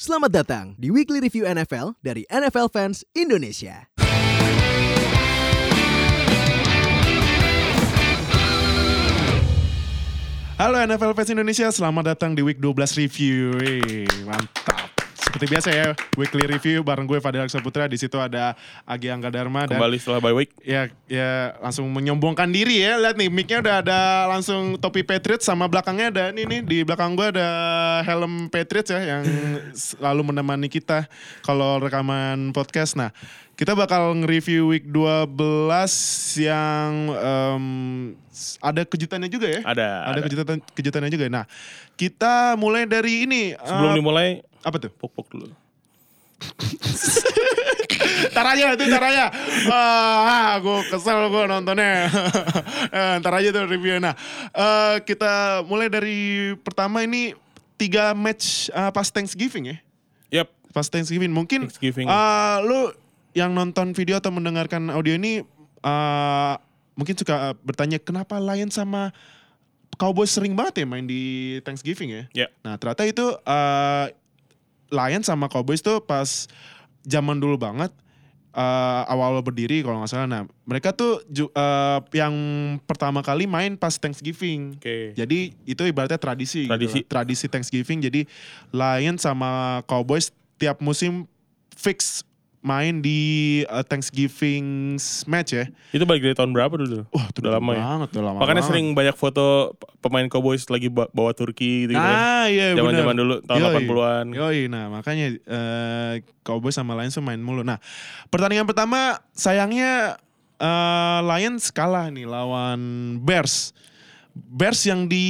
Selamat datang di Weekly Review NFL dari NFL Fans Indonesia. Halo NFL Fans Indonesia, selamat datang di Week 12 Review. Mantap. Seperti biasa ya, Weekly Review bareng gue Fadil Putra. Di situ ada Agi Angga Dharma dan Kembali setelah bye week. ya ya langsung menyombongkan diri ya. Lihat nih, mic-nya udah ada langsung topi Patriots sama belakangnya ada ini nih di belakang gue ada helm Patriots ya yang selalu menemani kita kalau rekaman podcast. Nah, kita bakal nge-review week 12 yang s- ada kejutannya juga ya. Ada, Ada ada. kejutan kejutannya juga. Nah, kita mulai dari ini. Sebelum eh, dimulai, apa tuh? pok-pok dulu. Ntar aja itu ntar aja. Ah, gue kesel gue nontonnya. Eh, ntar aja tuh reviewnya. Nah, eh, kita mulai dari pertama ini tiga match eh, pas Thanksgiving ya. Yap, Pas Thanksgiving. Mungkin Thanksgiving. eh, lu yang nonton video atau mendengarkan audio ini eh, mungkin suka bertanya kenapa Lions sama Cowboys sering banget ya main di Thanksgiving ya. ya. Nah ternyata itu uh, Lions sama Cowboys tuh pas zaman dulu banget uh, awal-awal berdiri kalau nggak salah. Nah mereka tuh ju- uh, yang pertama kali main pas Thanksgiving. Oke. Jadi itu ibaratnya tradisi. gitu Tradisi. lah. tradisi Thanksgiving. Jadi Lions sama Cowboys tiap musim fix main di uh, Thanksgiving match ya. Itu balik dari tahun berapa dulu? Wah itu Udah lama ya? banget, udah lama Makanya banget. sering banyak foto pemain Cowboys lagi ba- bawa Turki gitu. Ah iya benar. Zaman-zaman dulu tahun Yoi. 80-an. Yoi, nah makanya eh Cowboys sama Lions main mulu. Nah, pertandingan pertama sayangnya eh Lions kalah nih lawan Bears. Bears yang di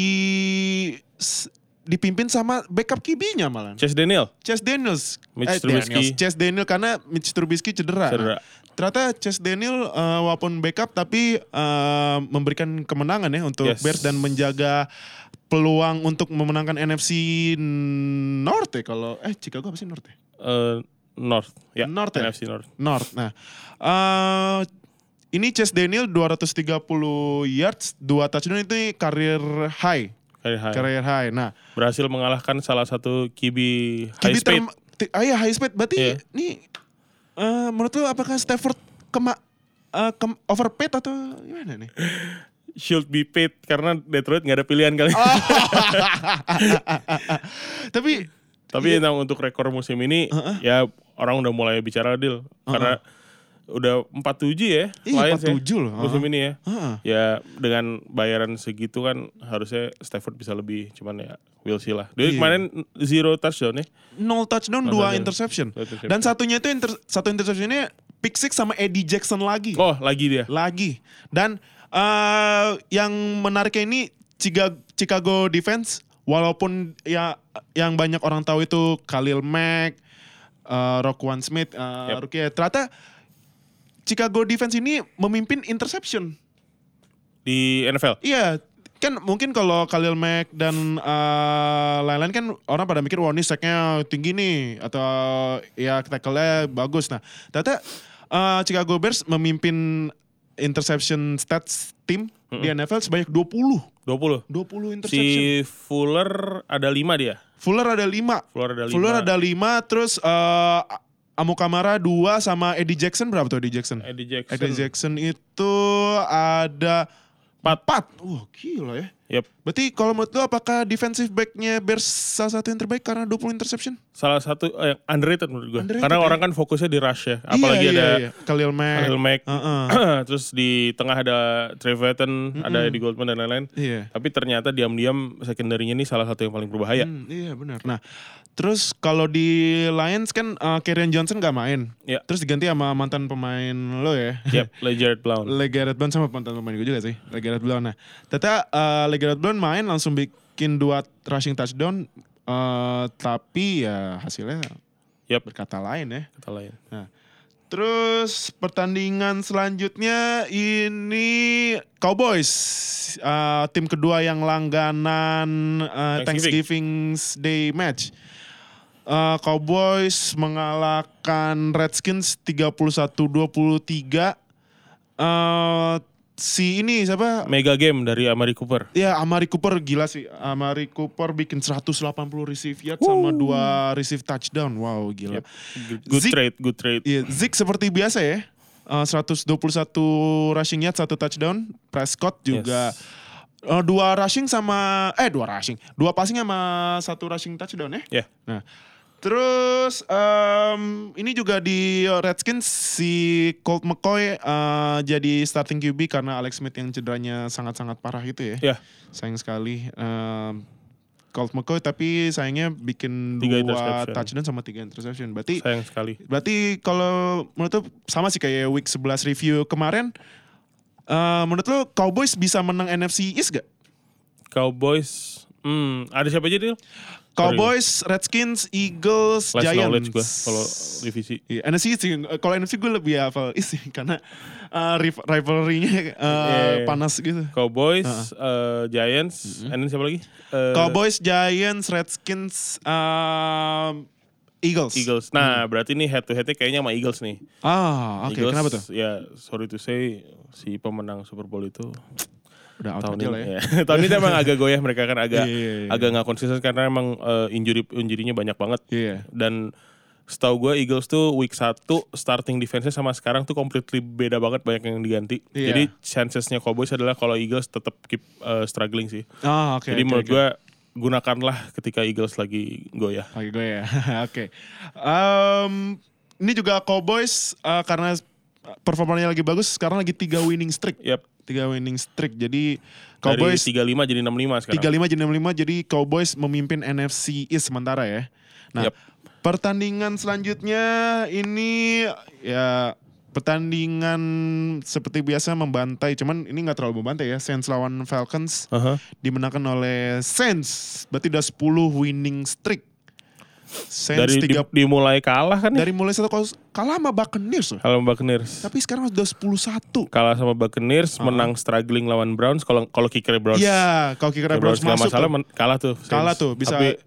dipimpin sama backup QB-nya malah. Chase Daniel. Chase Daniels. Mitch eh, Trubisky. Daniels. Chase Daniel karena Mitch Trubisky cedera. Cedera. Ternyata Chase Daniel eh, walaupun backup tapi eh, memberikan kemenangan ya untuk Yes. Bears dan menjaga peluang untuk memenangkan NFC North ya kalau eh Chicago apa sih North ya? eh, North. Ya, North ya? NFC North. North. Nah, eh ini Chase Daniel 230 yards, 2 touchdown itu karir high, Kayak high. karir high. Nah, Berhasil mengalahkan salah satu QB high QB speed. ah iya high speed. Berarti Iya. nih eh, menurut lu apakah Stafford kema eh, kem overpaid atau gimana nih? Should be paid karena Detroit nggak ada pilihan kali. Oh. Tapi Tapi emang untuk rekor musim ini ya orang udah mulai bicara deal karena udah 47 ya Lions ya, 47 loh, musim ini ya. Heeh. Ya dengan bayaran segitu kan harusnya Stafford bisa lebih cuman ya we'll see lah. Dia Iya. kemarin zero touchdown ya. nol touchdown, dua interception. Interception. Dan satunya itu inter- satu interceptionnya pick six sama Eddie Jackson lagi. Oh lagi dia. Lagi. Dan eh, yang menariknya ini Chiga- Chicago defense walaupun ya yang banyak orang tahu itu Khalil Mack, eh, Roquan Smith, eh, Yep. rookie ya. ternyata Chicago defense ini memimpin interception. di NFL. Iya, kan mungkin kalau Khalil Mack dan eh, lain-lain kan orang pada mikir wah ini sacknya tinggi nih atau ya tackle-nya bagus. Nah, ternyata eh, Chicago Bears memimpin interception stats tim di NFL sebanyak 20. 20. 20 interception. Si Fuller ada 5 dia. Fuller ada 5. Fuller ada 5. Fuller ada 5 terus eh Amo Kamara 2 sama Eddie Jackson berapa tuh Eddie Jackson? Eddie Jackson. Eddie Jackson itu ada 4. Wah, gila ya. Yep. Berarti kalau menurut lu apakah defensive back-nya Bears salah satu yang terbaik karena 20 interception? Salah satu eh, underrated menurut gue. Underrated Karena ya? orang kan fokusnya di rush ya. Apalagi iya, ada iya, iya. Khalil Mack. Khalil Mack. Heeh. Terus di tengah ada Trevathan, ada Eddie Goldman dan lain-lain. Iya. Tapi ternyata diam-diam secondary-nya ini salah satu yang paling berbahaya. Hmm, iya benar. Nah, terus kalau di Lions kan uh, Kerryon Johnson gak main. Ya. Terus diganti sama mantan pemain lo ya. Yep, Legarrette Blount. Legarrette Blount sama mantan pemain gue juga sih. Legarrette Blount. Nah, ternyata uh, Legarrette Blount main langsung bikin dua rushing touchdown. uh, tapi ya hasilnya Yep, berkata lain ya. kata lain. Nah, terus pertandingan selanjutnya ini Cowboys, Uh, tim kedua yang langganan uh, Thanksgiving. Thanksgiving Day match. Uh, Cowboys mengalahkan Redskins 31-23. Uh, si ini siapa? Mega game dari Amari Cooper. Ya Amari Cooper gila sih. Amari Cooper bikin 180 receive yard sama dua receive touchdown. Wow gila. Yep. Good Zeke- trade, good trade. Iya, Zeke seperti biasa ya. Uh, 121 rushing yard, satu touchdown. Prescott juga uh, dua rushing sama eh dua rushing, dua passing sama satu rushing touchdown ya. Ya. Nah, terus em, ini juga di Redskins si Colt McCoy uh, jadi starting QB karena Alex Smith yang cederanya sangat-sangat parah gitu ya. Ya, Sayang sekali. em, Colt McCoy tapi sayangnya bikin Tiga dua touchdown sama tiga interception. Berarti sayang sekali. Berarti kalau menurut sama sih kayak week 11 review kemarin. eh, menurut lu Cowboys bisa menang NFC East gak? Cowboys, hmm, ada siapa aja Dil? Cowboys, Redskins, Eagles, Less Giants. knowledge gue kalau divisi. Iya, NFC sih. Kalau NFC gue lebih hafal sih karena riv- rivalry-nya eh, Iya. panas gitu. Cowboys, eh, Giants, and then siapa lagi? Eh, Cowboys, Giants, Redskins, em, Eagles. Eagles. Nah, berarti nih head to headnya kayaknya sama Eagles nih. Ah, oke. Eagles, Kenapa tuh? Ya, sorry to say, si pemenang Super Bowl itu Udah out tahun ini, ya. ya. tahun ini emang agak goyah mereka kan agak Iya, iya, iya. agak nggak konsisten karena emang eh, injury injury-nya banyak banget. Iya. Dan setahu gue Eagles tuh week 1 starting defense-nya sama sekarang tuh completely beda banget banyak yang diganti. Iya. Jadi chancesnya Cowboys adalah kalau Eagles tetap keep eh, struggling sih. Ah, oke. Jadi oke, menurut oke. gue gunakanlah ketika Eagles lagi goyah. Lagi ya. Oke. Em, ini juga Cowboys eh, karena performanya lagi bagus, sekarang lagi tiga winning streak. Yap. Tiga winning streak. Jadi Dari Cowboys 35 jadi 65 sekarang. 35 jadi 65 jadi Cowboys memimpin NFC East sementara ya. Nah, Yap. pertandingan selanjutnya ini ya pertandingan seperti biasa membantai, cuman ini nggak terlalu membantai ya. Saints lawan Falcons Aha. dimenangkan oleh Saints. Berarti udah 10 winning streak. Saints Dari di- tiga, dimulai kalah kan ya? dari mulai satu kalah sama Buccaneers loh. Kalau Buccaneers. Tapi sekarang udah 10-1. Kalah sama Buccaneers, menang struggling lawan Browns. Kalau kalau kicker Browns, Iya, kalau kicker Browns nggak masuk masalah, tuh. men- kalah tuh. Kalah Saints. tuh, bisa- Tapi,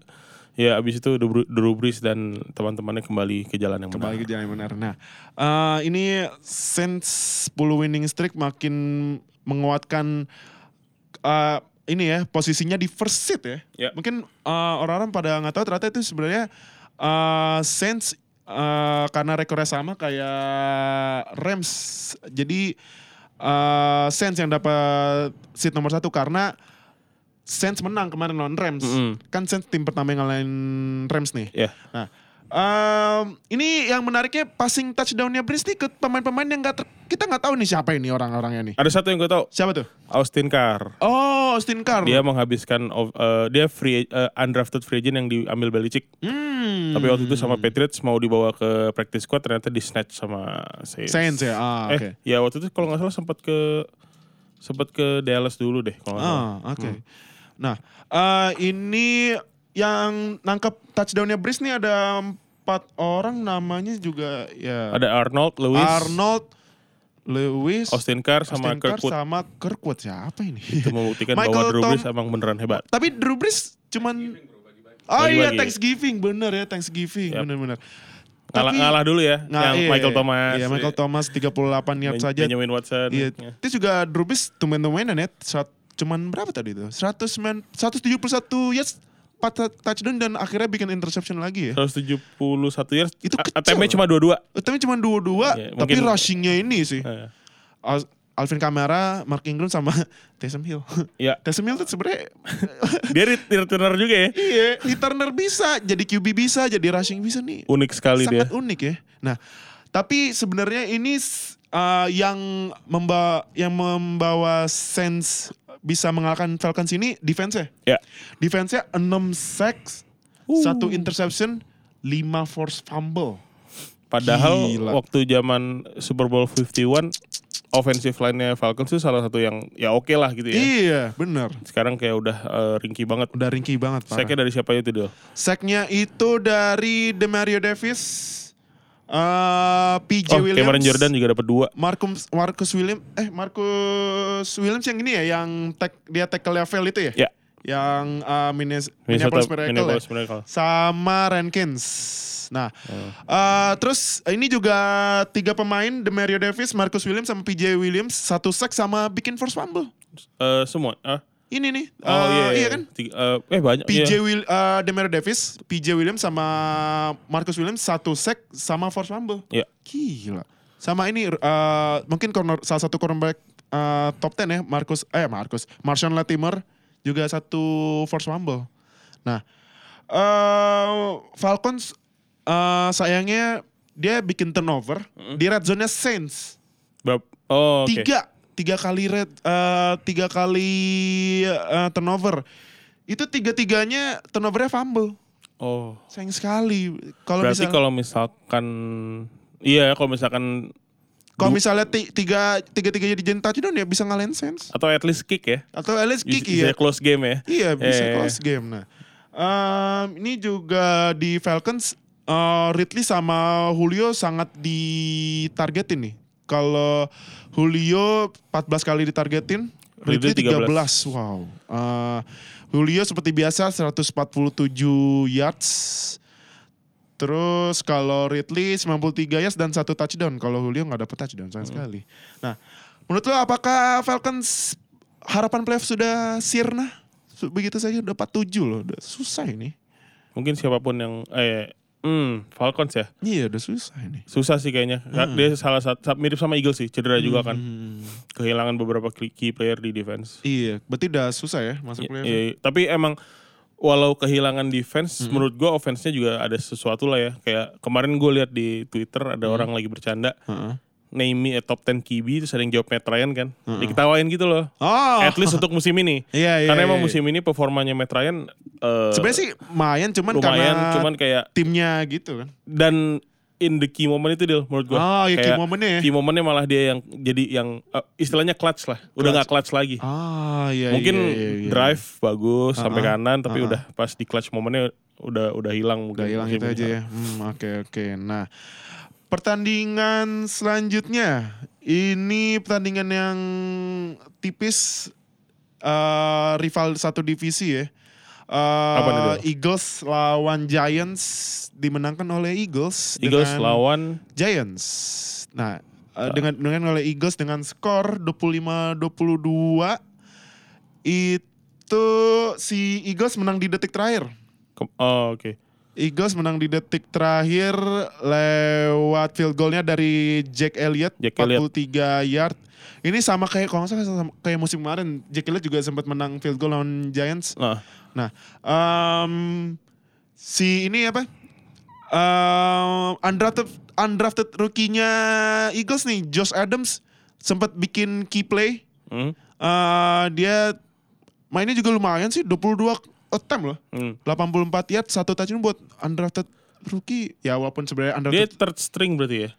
ya abis itu Drew Brees dan teman-temannya kembali ke jalan yang kembali ke benar. jalan yang benar. Nah, eh, ini Saints 10 winning streak makin menguatkan eh, ini ya posisinya di first seat ya. Ya. Mungkin eh, orang-orang pada nggak tahu ternyata itu sebenarnya eh, Saints eh, karena rekornya sama kayak Rams. Jadi eh, Saints yang dapat seat nomor satu karena Saints menang kemarin lawan Rams. Mm-mm. Kan Saints tim pertama yang ngalahin Rams nih. Ya. Nah, em, ini yang menariknya passing touchdownnya Breeze nih ke pemain-pemain yang nggak ter- kita nggak tahu nih siapa ini orang-orangnya nih. Ada satu yang gue tahu, Siapa tuh? Austin Carr. Oh, Austin Carr. Dia menghabiskan eh, dia free eh, undrafted free agent yang diambil Belichick. Hmm. Tapi waktu itu sama Patriots mau dibawa ke practice squad ternyata di snatch sama Saints. Saints ya. Ah, eh, ya waktu itu kalau nggak salah sempat ke sempat ke Dallas dulu deh kalau. Ah, oke. Nah, eh, ini yang nangkep touchdownnya Breeze nih ada empat orang namanya juga ya Ada Arnold, Lewis, Arnold, Lewis, Austin Carr sama Austin Carr Kirkwood. sama Kirkwood siapa ini? Itu membuktikan Michael bahwa Drew Brees emang beneran hebat. Tapi Drew Brees cuman Oh iya Bagi-bagi. Thanksgiving bener ya Thanksgiving Yap. bener-bener. Ngalah, ngalah dulu ya, Nah, yang iya, Michael iya. Thomas. Iya Michael Thomas 38 yard saja. Benjamin Watson. Iya. Ya. Itu juga Drew Brees tumben-tumbenan ya. Saat, cuman berapa tadi itu? 109 171 yards 4 touchdown dan akhirnya bikin interception lagi ya. 171 yards. Itu kecil. ATM-nya cuma 22. Tapi cuma dua-dua, Iya, tapi mungkin- rushingnya ini sih. Al- Alvin Kamara, Mark Ingram sama Taysom Hill. Ya, Taysom Hill tuh sebenarnya dia ret- returner juga ya. iya, returner bisa, jadi QB bisa, jadi rushing bisa nih. Unik sekali dia. sangat unik ya. Nah, tapi sebenarnya ini uh, yang membawa yang membawa sense bisa mengalahkan Falcons ini defense-nya. Ya. Defense-nya 6 sacks, Uh. satu interception, 5 force fumble. Padahal Gila. waktu zaman Super Bowl 51 offensive line-nya Falcons itu salah satu yang ya oke lah gitu ya. Iya, bener. Sekarang kayak udah eh, ringkih banget. Udah ringkih banget parah. Sacknya dari siapa itu Del? Sacknya itu dari Demario Davis, uh, PJ Oh, Williams, Cameron Jordan juga dapat dua. Marcus Marcus Williams, eh Marcus Williams yang ini ya, yang tag, dia tackle level itu ya? Ya. Yang uh, Minnes- Minnesota Minneapolis Miracle Minneapolis ya? Miracle. Sama Rankins. Nah, eh, terus ini juga tiga pemain, Demario Davis, Marcus Williams sama PJ Williams, satu sack sama bikin force fumble. Eh, semua. Ah. Ini nih, Oh eh, iya, iya kan? Tiga- eh, eh banyak. PJ iya. Will, eh, Demario Davis, PJ Williams sama Marcus Williams satu sack sama force fumble. Iya. Gila. Sama ini eh, mungkin corner salah satu cornerback eh, top 10 ya, Marcus eh Marcus, Marshawn Latimer juga satu force fumble. Nah, eh Falcons eh, sayangnya dia bikin turnover di red zone-nya Saints. Berapa? Oh, oke. Tiga, tiga kali red, eh, tiga kali eh, turnover. Itu tiga-tiganya turnovernya fumble. Oh. Sayang sekali. Kalau Berarti misal, kalau misalkan iya kalau misalkan kalau misalnya ti- tiga tiga tiganya dijadiin touchdown ya bisa ngalahin Saints. atau at least kick ya. Atau at least kick bisa, ya. bisa close game ya. Iya bisa Eh. close game. Nah, em, ini juga di Falcons eh, Ridley sama Julio sangat ditargetin nih. Kalau Julio 14 kali ditargetin, Ridley Ridley 13. Wow. Eh, Julio seperti biasa 147 yards. Terus kalau Ridley 93 yards dan satu touchdown. Kalau Julio nggak dapet touchdown sayang sekali. Nah, menurut lo apakah Falcons harapan playoff sudah sirna? Begitu saja udah 47 loh, udah susah ini. Mungkin siapa pun yang eh hmm, Falcons ya. Iya, udah susah ini. Susah sih kayaknya. Hmm. Dia salah satu mirip sama Eagles sih, cedera juga kan. Kehilangan beberapa key player di defense. Iya, berarti udah susah ya masuk Iya, playoff. iya. tapi emang walau kehilangan defense, Hmm. menurut gue offense-nya juga ada sesuatu lah ya. Kayak kemarin gue lihat di Twitter ada Hmm. orang lagi bercanda, Heeh. Me a top 10 QB terus ada yang jawab Matt Ryan kan. Diketawain gitu loh. Oh, At least untuk musim ini. Iya, iya, Karena emang iya. musim ini performanya Matt Ryan eh, sebenarnya sih lumayan cuman lumayan, karena cuman kayak timnya gitu kan. dan in the key moment itu deal menurut gue. Oh, ya key momennya ya. Key momennya malah dia yang jadi yang eh, istilahnya clutch lah. Udah nggak clutch lagi. Ah, iya Mungkin iya, iya, iya. drive bagus sampai Ah, ah, kanan tapi ah, ah. udah pas di clutch momennya udah udah hilang Udah mungkin hilang itu ini. aja ya. Hmm, oke oke. Nah, pertandingan selanjutnya ini pertandingan yang tipis eh, rival satu divisi ya. Apa nih, Del? Eagles lawan Giants dimenangkan oleh Eagles. Eagles dengan lawan Giants. Nah, eh, dengan dengan oleh Eagles dengan skor 25-22 itu si Eagles menang di detik terakhir. oh, oke. Eagles menang di detik terakhir lewat field goalnya dari Jack Elliott Jack 43 yard. Ini sama kayak kalau nggak salah sama kayak musim kemarin Jack Elliott juga sempat menang field goal lawan Giants. Nah, Nah, em, si ini apa? Em, undrafted undrafted rookie-nya Eagles nih, Josh Adams sempat bikin key play. hmm, Eh, dia mainnya juga lumayan sih, 22 attempt loh. hmm. 84 yard, satu touchdown buat undrafted rookie. Ya walaupun sebenarnya Dia undrafted. third string berarti ya.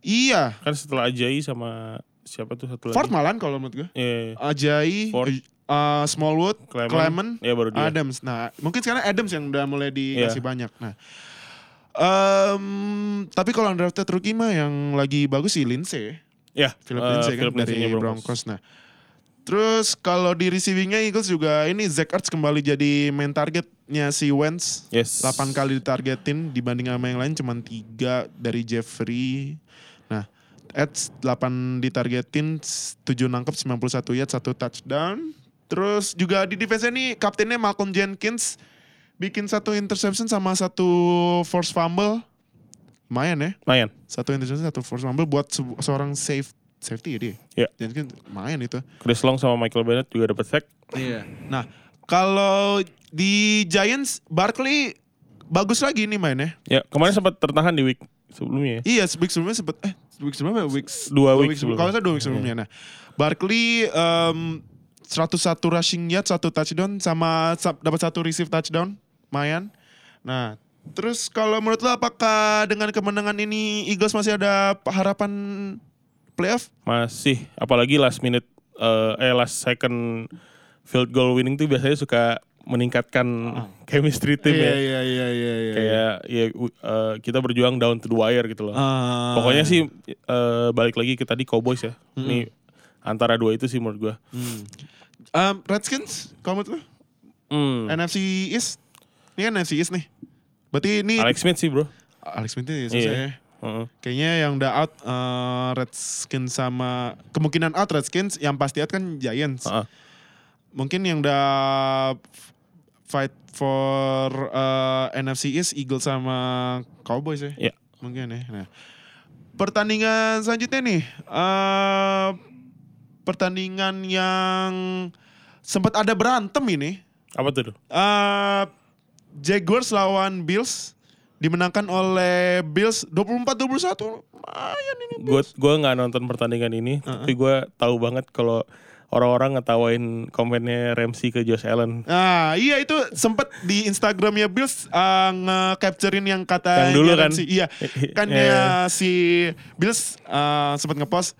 iya. Kan setelah Ajayi sama siapa tuh satu lagi? Ford malan kalau menurut gue. Iya, iya. Ajayi, Ford. eh, Smallwood, Clement. Clement, Iya, baru dia. Adams. Nah, mungkin sekarang Adams yang udah mulai dikasih Iya. banyak. Nah, em, tapi kalau undrafted rookie mah yang lagi bagus sih Lindsay, Ya, Philip eh, Lindsay kan Philip dari Lindsay-nya Broncos. Nah, terus kalau di receivingnya Eagles juga ini Zach Ertz kembali jadi main targetnya si Wentz. Yes. 8 kali ditargetin dibanding sama yang lain cuman 3 dari Jeffrey. Nah, Eds 8 ditargetin, 7 nangkep 91 yard, 1 touchdown. Terus juga di defense nih kaptennya Malcolm Jenkins bikin satu interception sama satu force fumble. Lumayan ya. Lumayan. Satu interception, satu force fumble buat se- seorang safe safety ya dia. Iya. Jenkins lumayan itu. Chris Long sama Michael Bennett juga dapat sack. Iya. Nah, kalau di Giants, Barkley bagus lagi nih mainnya. Ya, kemarin sempat tertahan di week sebelumnya ya. Iya, week sebelumnya sempat eh week sebelumnya apa? week Dua week sebelum. sebelumnya. Kalau saya dua week sebelumnya. Nah, Barkley em, 101 rushing yard, satu touchdown sama sa- dapat satu receive touchdown, lumayan. Nah, terus kalau menurut lo apakah dengan kemenangan ini Eagles masih ada harapan playoff? Masih, apalagi last minute eh, eh last second field goal winning tuh biasanya suka meningkatkan chemistry tim ya. iya iya iya Kayak ya u- eh, kita berjuang down to the wire gitu loh. Ah. Pokoknya sih eh, balik lagi ke tadi Cowboys ya. Ini antara dua itu sih menurut gua. Em, Redskins, kalau menurut lo? Hmm. NFC East? Ini kan NFC East nih. Berarti ini Alex Smith sih bro. Alex Smith ya susah Iya. ya. Heeh. Kayaknya yang udah out eh, Redskins sama kemungkinan out Redskins yang pasti out kan Giants. Heeh. Mungkin yang udah fight for eh, NFC East Eagles sama Cowboys ya. Iya. Mungkin ya. Nah, pertandingan selanjutnya nih eh pertandingan yang sempat ada berantem ini. Apa tuh? eh Jaguars lawan Bills dimenangkan oleh Bills 24-21. Lumayan ini. Gue gue nggak nonton pertandingan ini, tapi gue tahu banget kalau orang-orang ngetawain komennya Ramsey ke Josh Allen. Nah, iya itu sempat di Instagramnya Bills uh, nge-capturein yang kata Yang dulu kan? Si, iya, kan Iya. ya si Bills uh, sempat ngepost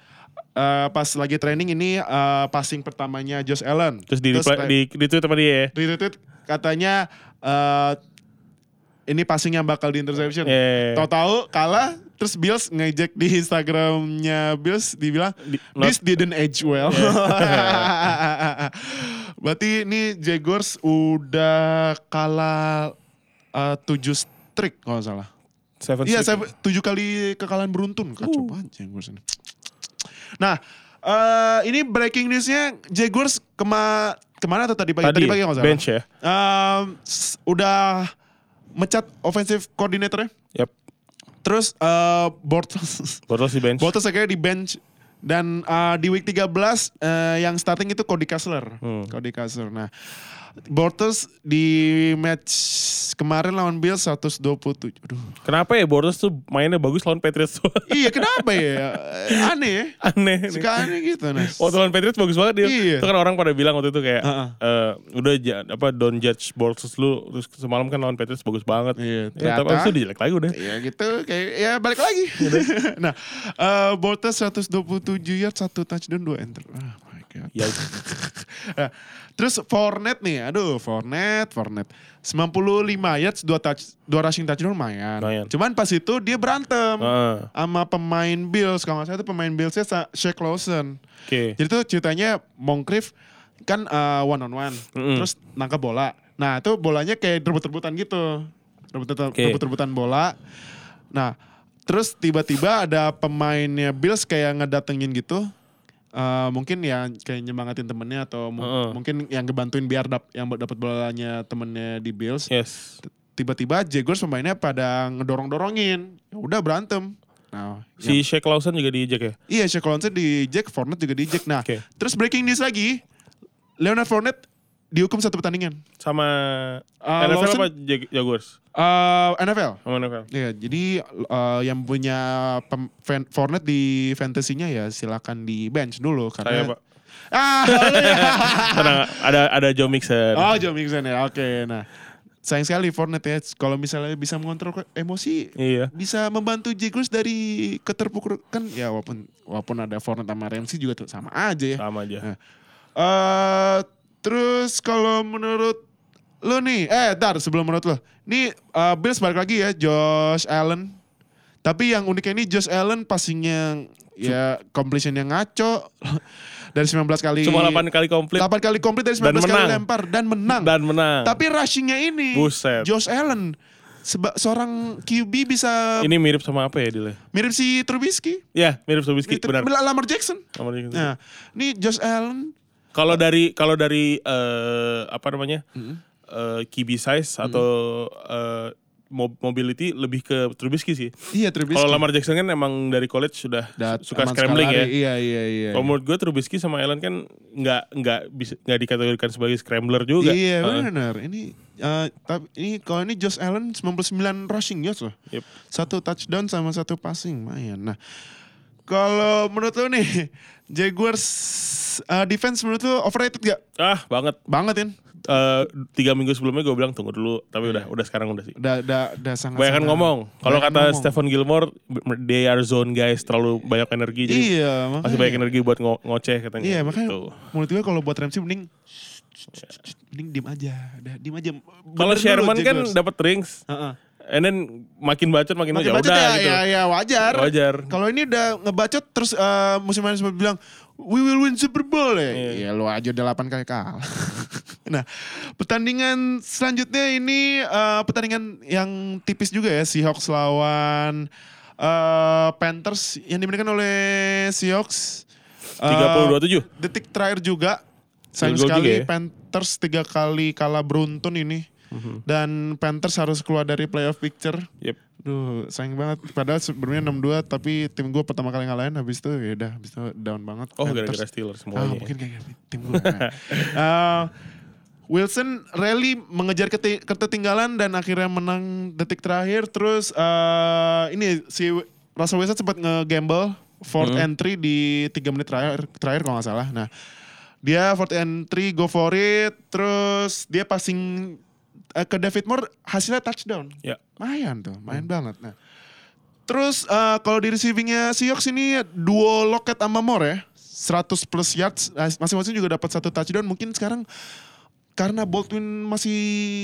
uh, pas lagi training ini uh, passing pertamanya Josh Allen. Terus di reply- di, di tweet sama dia ya. di retweet katanya uh, ini passing yang bakal di interception. Iya. Tahu-tahu kalah, terus Bills ngejek di Instagramnya Bills dibilang this didn't age well. Berarti ini Jaguars udah kalah uh, tujuh streak kalau salah. Seven Iya, saya tujuh kali kekalahan beruntun. Kacau Uh. banget Jaguars ini. Nah, eh, ini breaking newsnya Jaguars kema ke mana tuh tadi pagi? Tadi, pagi kalau nggak salah. bench ya. S- udah mecat offensive coordinator Yap. Terus eh Bortles, Bortles di bench. Bortles akhirnya di bench dan eh, di week 13 eh, yang starting itu Cody Kessler. Hmm. Cody Kessler. Nah, Bortles di match kemarin lawan Bills 127. Aduh. Kenapa ya Bortles tuh mainnya bagus lawan Patriots? iya, kenapa ya? Eh, Aneh ya. Aneh. Suka aneh gitu, Nas. Waktu lawan Patriots bagus banget dia. Iya. Itu kan orang pada bilang waktu itu kayak Heeh. eh, udah ja- apa don't judge Bortles lu terus semalam kan lawan Patriots bagus banget. Iya, Ya, tapi ternyata- itu dijelek lagi udah. Ya gitu, kayak ya balik lagi. nah, eh Bortles 127 yard, satu touchdown, dua enter. Oh my god. Ya, Nah, terus Fournette nih, aduh Fournette, Fournette. 95 yards, dua touch, dua rushing touchdown lumayan. Lumayan. Cuman pas itu dia berantem Heeh. sama pemain Bills. Kalau nggak salah itu pemain Billsnya Shaq Lawson. Oke. Jadi tuh ceritanya Moncrief kan one on one, Mm-mm. terus nangkap bola. Nah itu bolanya kayak rebut-rebutan gitu, rebut-rebutan Oke. rebut-rebutan bola. Nah terus tiba-tiba ada pemainnya Bills kayak ngedatengin gitu. Eh, mungkin ya kayak nyemangatin temennya atau mu- Heeh. mungkin yang ngebantuin biar dap, yang dapat bolanya temennya di Bills. Yes. Tiba-tiba Jaguars pemainnya pada ngedorong-dorongin. Ya udah berantem. Nah, Si Shaq Lawson juga di ejek ya? Iya, Shaq Lawson di Jack, Fournette juga di Jack. Nah, Oke. terus breaking news lagi, Leonard Fournette dihukum satu pertandingan. Sama Uh, NFL Lawson- apa Jag- Jaguars? Eh, NFL. Sama NFL. Iya, jadi eh, yang punya pem- fan- di fantasinya ya silakan di bench dulu Saya karena pak. Ah, ya. Tenang, ada ada Joe Mixon. oh, Joe Mixon ya. Oke, nah. Sayang sekali Fournette ya. Kalau misalnya bisa mengontrol emosi, Iya. bisa membantu Jaguars dari keterpurukan ya walaupun walaupun ada Fournette sama Ramsey juga tuh sama aja ya. Sama aja. Nah. Eh terus kalau menurut lu nih, eh dar sebelum menurut lu, nih eh, Bills balik lagi ya Josh Allen. Tapi yang uniknya ini Josh Allen passingnya ya completion yang ngaco dari 19 kali. Cuma 8 kali komplit 8 kali komplit dari 19 Dan kali lempar dan menang. dan menang. Tapi rushingnya ini Buset. Josh Allen seba- seorang QB bisa Ini mirip sama apa ya Dile? mirip si Trubisky. Ya, mirip Trubisky, Mirip- benar. Lamar Jackson. Dia gitu. Nah, ini Josh Allen Kalau dari kalau dari eh, apa namanya? eh, QB size atau eh, mo- mobility lebih ke Trubisky sih. Iya Trubisky. Kalau Lamar Jackson kan emang dari college sudah Dat- suka scrambling ya. Iya iya iya. Kalau menurut gue Trubisky sama Allen kan nggak nggak bisa nggak dikategorikan sebagai scrambler juga. Iya Heeh. benar. Ini eh, tapi ini kalau ini Josh Allen 99 rushing yards loh. Yep. Satu touchdown sama satu passing, lumayan. Nah, kalau menurut lo nih Jaguars eh, defense menurut lo overrated gak? Ah banget. Banget kan? Eh, tiga minggu sebelumnya gue bilang tunggu dulu, tapi udah udah sekarang udah sih. Udah udah udah sangat Banyak sangat- ngomong. Kalau kata ngomong. Stephen Gilmore, they are zone guys, terlalu banyak energi jadi Iya, masih makanya. banyak energi buat ngo ngoceh katanya. Iya, makanya Gitu. menurut gue kalau buat Ramsey mending mending diem aja, udah diem aja. Kalau Sherman kan dapat rings, Heeh. and then makin bacot makin, Makin ya bacot udah ya, gitu. ya, ya wajar. Wajar. Kalau ini udah ngebacot terus eh, musim sempat bilang we will win Super Bowl ya. Iya. Ya lu aja udah 8 kali kalah. nah, pertandingan selanjutnya ini eh, pertandingan yang tipis juga ya Seahawks lawan eh, Panthers yang dimenangkan oleh Seahawks. Eh, 32-7. detik terakhir juga. Sayang sekali juga ya. Panthers tiga kali kalah beruntun ini. Mhm. Dan Panthers harus keluar dari playoff picture. Yep. Duh, sayang banget. Padahal sebelumnya 6-2 tapi tim gue pertama kali ngalahin habis itu ya udah habis itu down banget. Oh gara-gara Steelers Ah, semuanya. mungkin kayak tim gue. Eh, Wilson rally mengejar keti- ketertinggalan dan akhirnya menang detik terakhir. Terus eh, ini si Russell Wilson sempat nge-gamble fourth Hmm. entry di 3 menit terakhir terakhir kalau nggak salah. Nah, dia fourth entry go for it. Terus dia passing eh, ke David Moore hasilnya touchdown. Ya. Lumayan tuh, main banget. Nah, terus eh, kalau di receivingnya Seahawks ini duo Lockett sama Moore ya. 100 plus yards, eh, masing-masing juga dapat satu touchdown. Mungkin sekarang karena Baldwin masih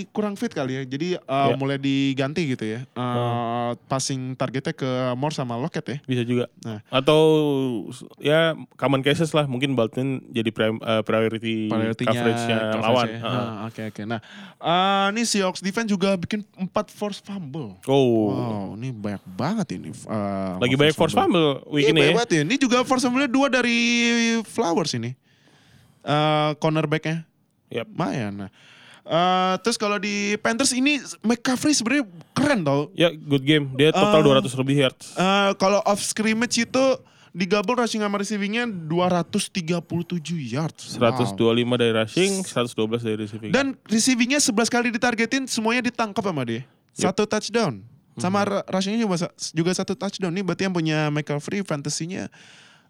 kurang fit kali ya. Jadi eh, Ya. mulai diganti gitu ya. Eh, Passing targetnya ke Moore sama Lockett ya. Bisa juga. Nah. Atau ya common cases lah mungkin Baldwin jadi prim- eh, priority coverage-nya coverage lawan. ya. Ah, Oke oke. Nah, eh, ini Seahawks defense juga bikin 4 force fumble. Oh. Wow, ini banyak banget ini. eh, Lagi banyak force fumble week Iya, ini banyak ya. ya. Ini juga force fumble dua dari Flowers ini. Eh cornerbacknya. Yap. Lumayan. Nah. Eh, terus kalau di Panthers ini McCaffrey sebenarnya keren tau. Ya good game. Dia total Ah. 200 lebih yards. Eh, kalau off scrimmage itu digabung rushing sama receivingnya 237 yards. 125 dari rushing, 112 dari receiving. Dan receivingnya 11 kali ditargetin semuanya ditangkap sama dia. Satu touchdown. Sama Mhm. ra- rushingnya juga, juga satu touchdown. Ini berarti yang punya McCaffrey fantasinya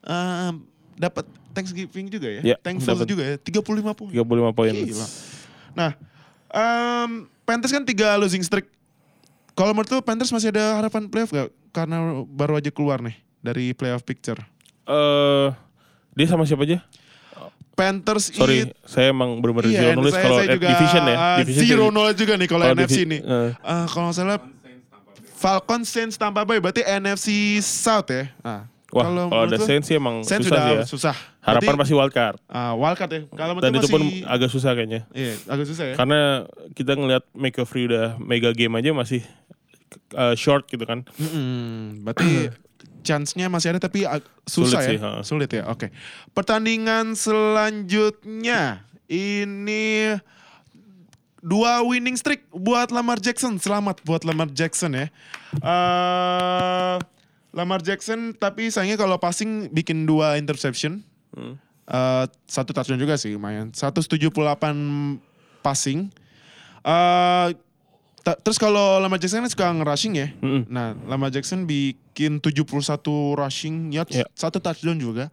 eh, dapat Thanksgiving juga ya. Ya, Thankful dapat. juga ya. 35 poin. 35 poin. Gila. Nah, em, Panthers kan tiga losing streak. Kalau menurut lu Panthers masih ada harapan playoff gak? Karena baru aja keluar nih dari playoff picture. Eh dia sama siapa aja? Panthers Sorry, it- saya emang benar-benar Iya, zero knowledge kalau division ya. uh, Division zero knowledge juga nih kalau Kalau NFC nih. eh. Ah, kalau nggak salah Falcons, Saints, Tampa Bay berarti NFC South ya. Ah, Wah, kalau ada menurut lu, Saints sih emang Saints susah sih ya. susah. Harapan Berarti, pasti wildcard. ah, wildcard ya. Kalau Dan itu pun masih- agak susah kayaknya. Iya, agak susah ya. Karena kita ngelihat McCaffrey udah mega game aja masih uh, short gitu kan. Mm-mm, berarti chance-nya masih ada tapi susah Sulit ya. sih, ha. Sulit ya. Oke. Pertandingan selanjutnya ini dua winning streak buat Lamar Jackson. Selamat buat Lamar Jackson ya. Eh Lamar Jackson tapi sayangnya kalau passing bikin dua interception. Hmm. Eh, satu touchdown juga sih lumayan. 178 passing. Ta- terus kalau Lamar Jackson kan suka nge-rushing ya. Mm-mm. Nah, Lamar Jackson bikin 71 rushing yards, Ya. satu touchdown juga.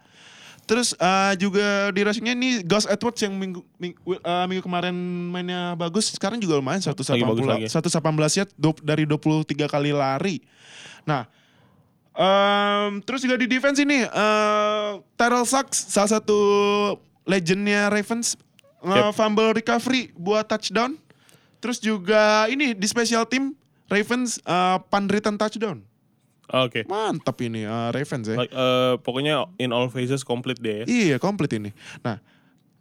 Terus eh, juga di rushingnya ini Gus Edwards yang minggu, minggu, eh, minggu kemarin mainnya bagus, sekarang juga lumayan 118 bagus lagi. 118 yards do- dari 23 kali lari. Nah, em, terus juga di defense ini eh Terrell Suggs salah satu legendnya Ravens eh, Yep. fumble recovery buat touchdown. Terus juga ini di special team Ravens eh, punt return touchdown. Oke. Mantap ini eh, Ravens ya. Like, eh, pokoknya in all phases complete deh ya. Iya, komplit ini. Nah,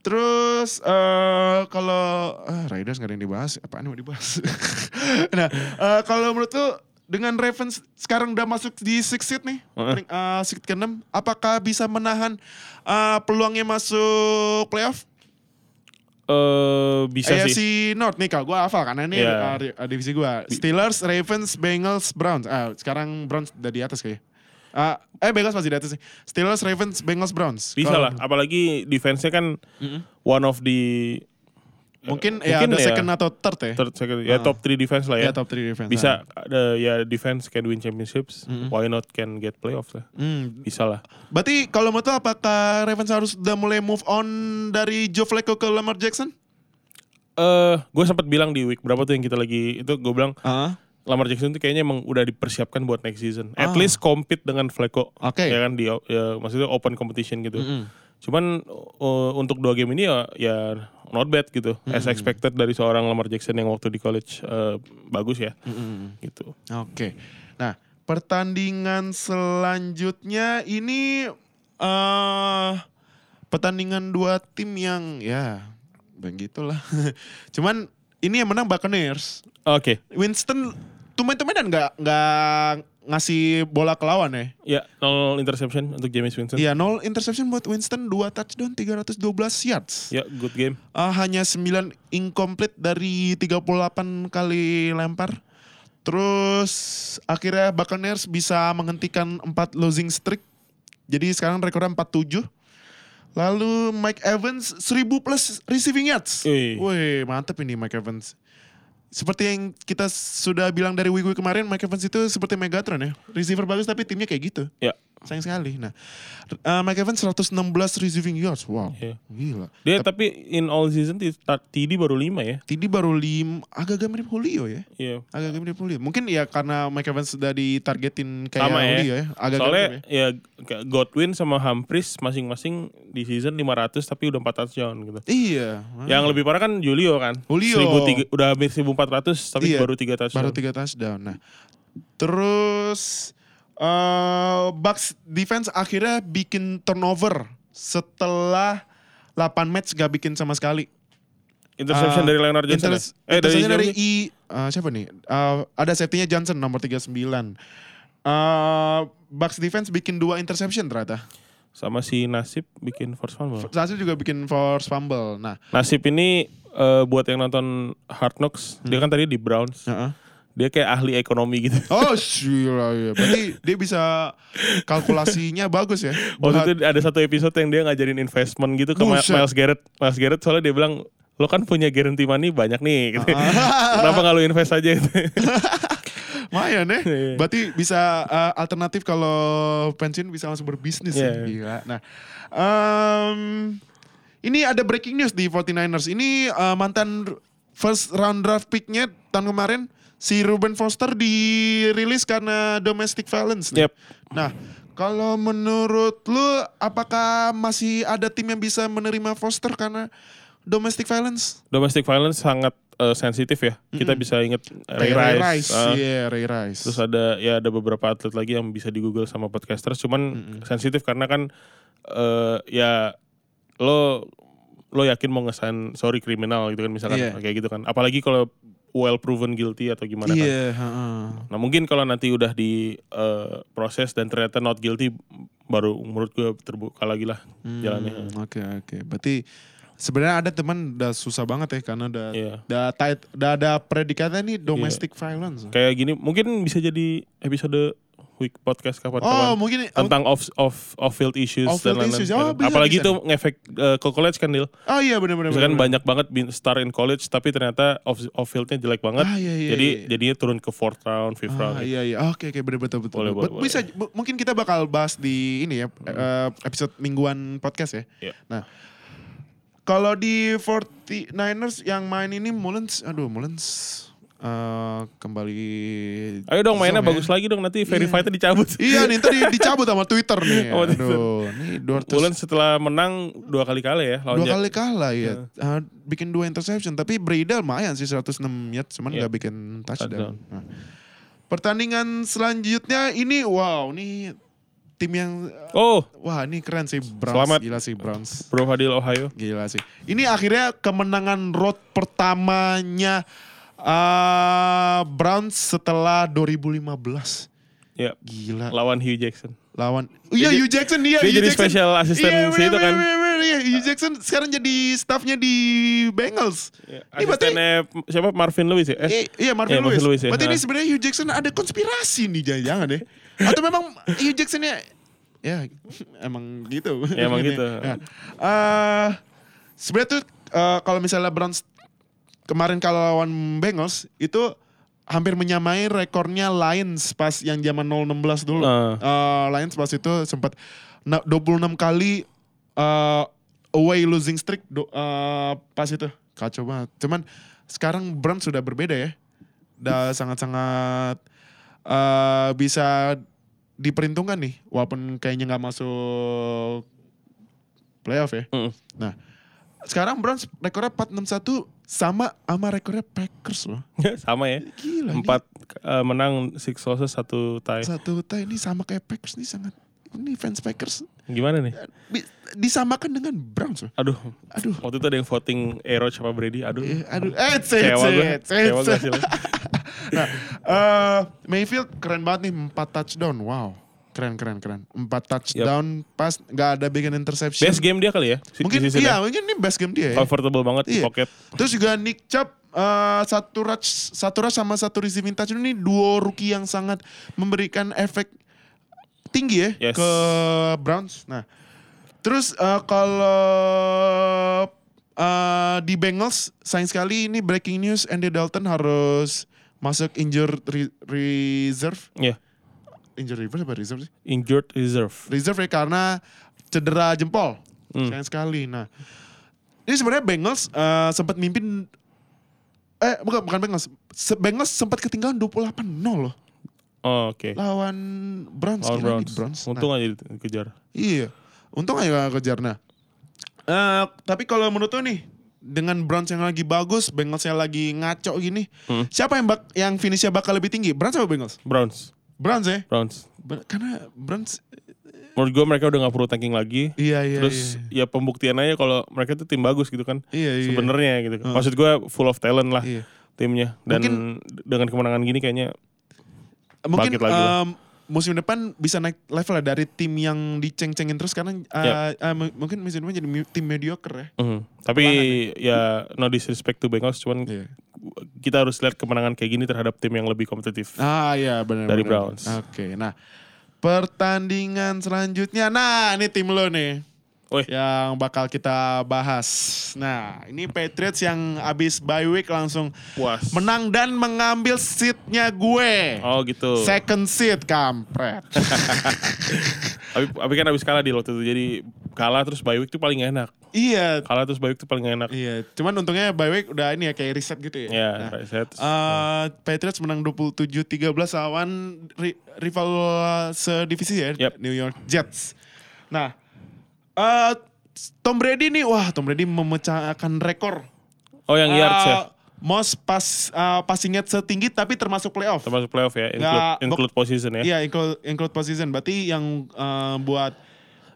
terus eh kalau ah, Raiders nggak ada yang dibahas, apaan yang mau dibahas? nah, eh, kalau menurut tuh dengan Ravens sekarang udah masuk di six seed nih, Heeh. pering- eh, seed ke-6, apakah bisa menahan eh, peluangnya masuk playoff? Eh bisa AFC sih. North nih, kalau gue hafal karena ini di- eh, divisi gue. Steelers, Ravens, Bengals, Browns. Ah, sekarang Browns udah di atas kayaknya. Ah, eh Bengals masih di atas sih. Steelers, Ravens, Bengals, Browns. Bisa Kalau- lah. Apalagi defense-nya kan one of the Mungkin, ya ada second atau third ya. third, second, ya Ah. top 3 defense lah Ya ya. top 3 defense. Bisa ada ya defense can win championships. Why not can get playoffs lah. Hmm. Bisa lah. Berarti kalau menurut lo apakah Ravens harus udah mulai move on dari Joe Flacco ke Lamar Jackson? Eh, gue sempat bilang di week berapa tuh yang kita lagi itu gue bilang Ah. Lamar Jackson tuh kayaknya emang udah dipersiapkan buat next season. At Ah. least compete dengan Flacco. Oke. Ya kan di ya, maksudnya open competition gitu. Mm-mm. Cuman uh, untuk dua game ini ya, ya not bad gitu. As expected dari seorang Lamar Jackson yang waktu di college eh, bagus ya. Gitu. Oke. Nah, pertandingan selanjutnya ini eh pertandingan dua tim yang ya begitulah. Cuman ini yang menang Buccaneers. Oke. Winston tumen-tumenan nggak nggak ngasih bola ke lawan ya. Ya, nol interception untuk James Winston. Iya, nol interception buat Winston, 2 touchdown, 312 yards. Ya, good game. Ah, hanya 9 incomplete dari 38 kali lempar. Terus akhirnya Buccaneers bisa menghentikan 4 losing streak. Jadi sekarang rekornya 47. Lalu Mike Evans 1000 plus receiving yards. Wih, mantep ini Mike Evans. Seperti yang kita sudah bilang dari Wigu kemarin, Mike Evans itu seperti Megatron ya. Receiver bagus tapi timnya kayak gitu. Ya. Sayang sekali. Nah, uh, Mike Evans 116 receiving yards. Wow. Iya. Gila. Dia tapi in all season TD baru 5 ya. TD baru lim agak-agak mirip Julio ya. Iya. Agak-agak mirip Julio. Mungkin ya karena Mike Evans sudah ditargetin kayak Sama ya. Julio ya. Agak Soalnya ya. ya Godwin sama Humphries masing-masing di season 500 tapi udah 4 touchdown gitu. Iya. Yang lebih parah kan Julio kan. Julio. 1003 udah hampir 1400 tapi Iya. baru 3 touchdown. Baru tiga touchdown. Nah, terus uh, Bucks defense akhirnya bikin turnover setelah 8 match gak bikin sama sekali. Interception Uh, dari Leonard Johnson. interce- ya? Eh dari, interception dari? I uh, siapa nih? Uh, ada safety-nya Johnson nomor 39. Uh, Bucks defense bikin dua interception ternyata. sama si Nasib bikin force fumble. Satu juga bikin force fumble. Nah, Nasib ini eh, buat yang nonton Hard Knocks, dia kan tadi di Browns. heeh. Dia kayak ahli ekonomi gitu. Oh, gila ya. Berarti dia bisa kalkulasinya bagus ya. Waktu itu ada satu episode yang dia ngajarin investment gitu ke Buset. Miles Garrett. Miles Garrett soalnya dia bilang, lo kan punya guarantee money banyak nih. Gitu. Kenapa nggak lo invest aja? Gitu. Lumayan ya. Iya. Berarti bisa uh, alternatif kalau pensiun bisa langsung berbisnis Iya. ya. Gila. Nah, em, ini ada breaking news di 49ers. Ini uh, mantan first round draft picknya tahun kemarin si Ruben Foster dirilis karena domestic violence. nih. Yep. Nah, kalau menurut lu apakah masih ada tim yang bisa menerima Foster karena domestic violence? Domestic violence sangat eh, sensitif ya. Kita bisa inget Ray, Ray Rice. Rice. ah. Iya, Ray Rice. Terus ada ya ada beberapa atlet lagi yang bisa di Google sama podcasters. Cuman sensitif karena kan eh, ya lo lo yakin mau ngesain sorry kriminal gitu kan misalkan Iya. kayak gitu kan. Apalagi kalau well proven guilty atau gimana kan. Iya, heeh. Nah mungkin kalau nanti udah di eh, proses dan ternyata not guilty baru menurut gue terbuka lagi lah jalannya. Hmm, Oke oke. Berarti sebenarnya ada teman udah susah banget ya karena udah Iya. udah tight, udah ada predikatnya nih domestic violence. Kayak gini mungkin bisa jadi episode week podcast Oh kapan-kapan mungkin tentang off off off field issues Off-field dan lain-lain. Oh, bisa, Apalagi bisa itu ngefek eh, ke college kan Dil. Oh iya benar-benar. Misalkan benar-benar. banyak banget star in college tapi ternyata off off fieldnya jelek banget. Ah, iya, iya, jadi iya. jadinya turun ke fourth round, fifth round. Ah, iya iya. Oke oke benar betul betul. Boleh, boleh, Bisa mungkin kita bakal bahas di ini ya eh, episode mingguan podcast ya. Iya. Nah, kalau di 49ers yang main ini Mullens, aduh Mullens eh, kembali Ayo dong mainnya ya. bagus lagi dong nanti verifiednya dicabut. Iya nih tadi dicabut sama Twitter nih. Twitter. Aduh, nih 200 Bulan setelah menang dua kali kalah ya lawan dua Jet- kali kalah ya. Ah, bikin dua interception tapi Breda lumayan sih 106 yards cuman Iya. nggak bikin Touchdown. touchdown. Nah, pertandingan selanjutnya ini wow, ini tim yang Oh, wah ini keren sih Browns. Selamat. Gila sih Browns. Bro Fadil Ohio. Gila sih. Ini akhirnya kemenangan road pertamanya uh, Browns setelah 2015. Ya, Gila. lawan Hugh Jackson. lawan iya Hugh Jackson dia dia Hugh jadi Jackson. special assistant Iya, si itu bener, kan. bener, bener, bener, iya. Hugh Jackson sekarang jadi staffnya di Bengals Ya, Ini berarti- siapa Marvin Lewis ya? Eh, iya Marvin Iya, Lewis. Marvin Lewis ya. Berarti ini Ha. sebenarnya Hugh Jackson ada konspirasi nih jangan-jangan deh. Atau memang Hugh Jacksonnya ya emang gitu. Ya, emang gitu. Ya. Eh, sebenarnya tuh eh, kalau misalnya Browns kemarin kalau lawan Bengals itu hampir menyamai rekornya Lions pas yang zaman 016 dulu. Ah. Eh, Lions pas itu sempat na- 26 kali eh, away losing streak do- eh, pas itu. Kacau banget. Cuman sekarang Browns sudah berbeda ya. Udah sangat-sangat eh, bisa diperhitungkan nih. Walaupun kayaknya nggak masuk playoff ya. Mm. Nah, sekarang Browns rekornya 461 sama sama rekornya Packers loh. Sama ya. Gila. Empat eh, menang, six losses, satu tie. satu tie ini sama kayak Packers nih sangat ini fans Packers Gimana nih? Disamakan dengan Browns loh. Aduh, Aduh. waktu itu ada yang voting Aaron sama Brady. Aduh, Eh, aduh, eh, kecewa gue. Kecewa gue. Nah, eh, Mayfield keren banget nih, 4 touchdown. Wow. Keren, keren, keren. 4 touchdown pas nggak ada bikin interception. Best game dia kali ya? si- Mungkin di iya, ya? mungkin ini best game dia ya. Comfortable banget di Iya. pocket. Terus juga Nick Chubb eh, satu rush satu rush sama satu receiving touch ini duo rookie yang sangat memberikan efek tinggi ya Yes. ke Browns. Nah, terus eh, kalau eh, di Bengals sayang sekali ini breaking news Andy Dalton harus masuk injured re- reserve. Iya, Injured reserve apa reserve sih? injured reserve. reserve ya karena cedera jempol. Hmm. Sayang sekali. Nah, ini sebenarnya Bengals eh, sempat mimpin eh bukan bukan Bengals. Se- Bengals sempat ketinggalan 28-0 loh Oh, oke. lawan Browns. Lawan nih, Browns. Nah, Untung aja dikejar. iya. Untung aja kejar. Nah, eh, tapi kalau menurut lo nih dengan Browns yang lagi bagus, Bengals yang lagi ngaco gini, Hmm. siapa yang bak yang finishnya bakal lebih tinggi? Browns atau Bengals? Browns. Browns ya. Browns. Ber- karena Browns Menurut gue mereka udah gak perlu tanking lagi. iya iya Terus ya pembuktian aja kalau mereka tuh tim bagus gitu kan. iya. iya, iya. Sebenarnya gitu. Maksud gue full of talent lah Iya. timnya. Dan Mungkin- dengan kemenangan gini kayaknya mungkin lagi lah. em, musim depan bisa naik level lah dari tim yang diceng-cengin terus karena eh, Yep. eh, m- mungkin musim depan jadi tim mediocre ya. mhm. Tapi ya no disrespect to Bengals cuman Iya. Kita harus lihat kemenangan kayak gini terhadap tim yang lebih kompetitif. Ah iya benar. Dari benar. Browns. Oke, nah pertandingan selanjutnya, nah ini tim lo nih. Wih. Yang bakal kita bahas. Nah, ini Patriots yang abis bye week langsung Puas. menang dan mengambil seatnya gue. Oh gitu. Second seat, kampret. Tapi, kan abis kalah di waktu itu jadi kalah terus bye week tuh paling enak. iya, Kalah terus bye week tuh paling enak. Iya, cuman untungnya bye week udah ini ya kayak riset gitu ya. Ya, Nah, right set. eh, Patriots menang 27-13 lawan ri- rival uh, sedivisi ya, Yep. New York Jets. Nah, eh, Tom Brady nih, wah Tom Brady memecahkan rekor. oh yang yards ya. Eh, Most pas uh, passing yards setinggi tapi termasuk playoff. Termasuk playoff ya. Include, Nggak, include position ya. Iya, include, include position. Berarti yang eh, buat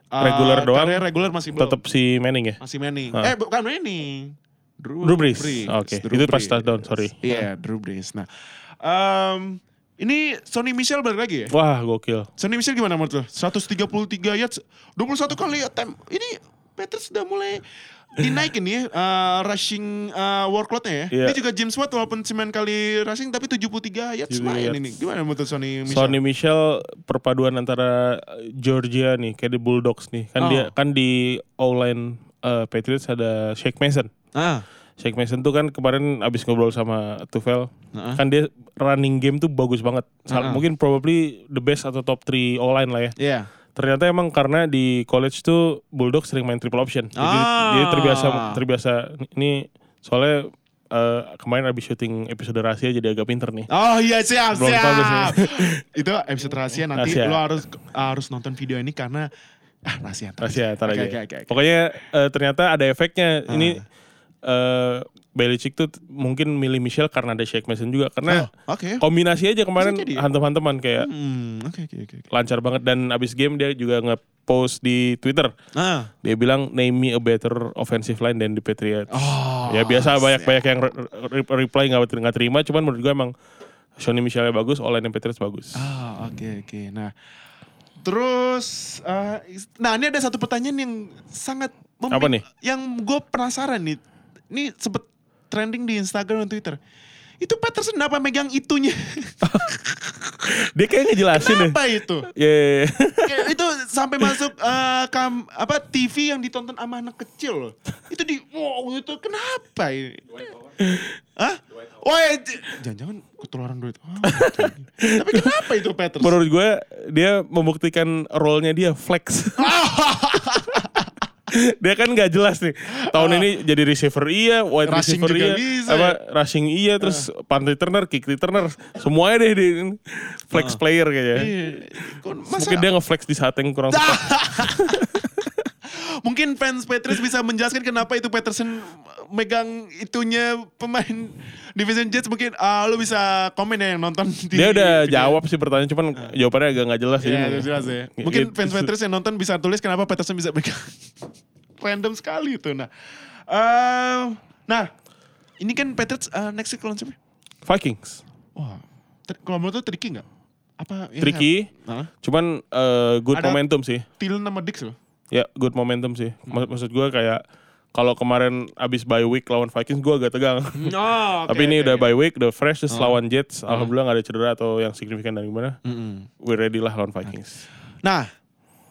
eh, Regular doang, regular masih belum. Tetap si Manning ya. Masih Manning. Ah. Eh bukan Manning. Drew, Drew Brees. Oke, Drew itu pas touchdown, sorry. Iya, Drew Brees. Nah, em, ini Sonny Michel balik lagi ya? Wah gokil. Sonny Michel gimana menurut lo? 133 yards, 21 kali attempt. Ini Patriots udah mulai dinaikin ya eh, rushing eh, workload-nya ya. Iya. Ini juga James Watt walaupun 9 kali rushing tapi 73 yards 73 lumayan ini. Gimana menurut Sonny Michel? Sonny Michel perpaduan antara Georgia nih kayak di Bulldogs nih. Kan Oh. dia kan di O-line eh, Patriots ada Shake Mason. Ah, Shake Mason tuh kan kemarin abis ngobrol sama Tufel, Heeh. kan dia running game tuh bagus banget. Heeh. Mungkin probably the best atau top 3 O-line lah ya. iya. Ternyata emang karena di college tuh Bulldogs sering main triple option. Jadi Ah. dia terbiasa terbiasa ini soalnya eh, kemarin abis syuting episode rahasia jadi agak pinter nih. Oh iya siap Belum siap. Itu episode rahasia nanti Rahasia. lo harus harus nonton video ini karena ah rahasia. Rahasia oke, oke, oke. Pokoknya eh, ternyata ada efeknya. Ah. Ini eh Belichick tuh mungkin milih Michelle karena ada Shake Mason juga karena Oh, oke. kombinasi aja kemarin ya? hantem-hanteman kayak Hmm, oke oke. oke. lancar banget dan abis game dia juga nge-post di Twitter. Ah. Dia bilang name me a better offensive line than the Patriots. Oh. ya biasa banyak-banyak yang re- re- reply nggak nggak terima cuman menurut gue emang Sonny Michelle bagus, online yang Patriots bagus. Ah, oke oke. Nah, terus eh, nah ini ada satu pertanyaan yang sangat Apa nih? Yang gue penasaran nih. Ini sempet trending di Instagram dan Twitter. Itu Patterson kenapa megang itunya? Dia kayak ngejelasin deh. Kenapa itu? Ya, ya, ya. Kayak itu sampai masuk eh, kam apa TV yang ditonton sama anak kecil loh. Itu di wow itu kenapa ini? Hah? Ya, j- jangan-jangan ketularan duit. Oh, Tapi kenapa itu Peterson? Menurut gue dia membuktikan role-nya dia flex. dia kan nggak jelas nih. Tahun ini jadi receiver iya, wide. Rushing receiver iya, bisa apa ya? rushing iya, terus punt returner, kick returner, semuanya deh di flex player kayaknya. Iya. Masa, Mungkin dia nge-flex di saat yang kurang tepat. Mungkin fans Patriots bisa menjelaskan kenapa itu Peterson megang itunya pemain Division Jets mungkin ah, lu bisa komen ya yang nonton di Dia udah video. jawab sih pertanyaan, cuman jawabannya agak nggak jelas Iya, jelas ya. Mungkin it- fans Patriots yang nonton bisa tulis kenapa Peterson bisa megang random sekali itu. Nah, eh, nah ini kan Patriots eh, next week lawan siapa? Vikings. Wah, kalau menurut lu tricky nggak? Apa? ya, Tricky, Hah? cuman eh, good Ada- momentum sih. Thielen sama Dix loh. Ya, good momentum sih. Mak- Maksud gue kayak kalau kemarin abis bye week lawan Vikings gue agak tegang. Oh, Tapi ini udah bye week, udah fresh, terus lawan Jets. Alhamdulillah gak ada cedera atau yang signifikan dari mana. We ready lah lawan Vikings. Nah,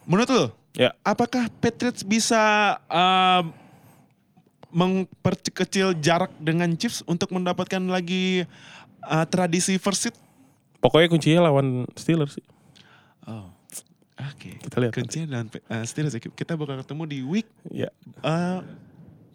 menurut lu, Ya, apakah Patriots bisa um, memperkecil jarak dengan Chiefs untuk mendapatkan lagi uh, tradisi first seed? pokoknya kuncinya lawan Steelers sih. Oh, oke. Kita lihat Kuncinya dan uh, Steelers ya. Kita bakal ketemu di week Ya, uh,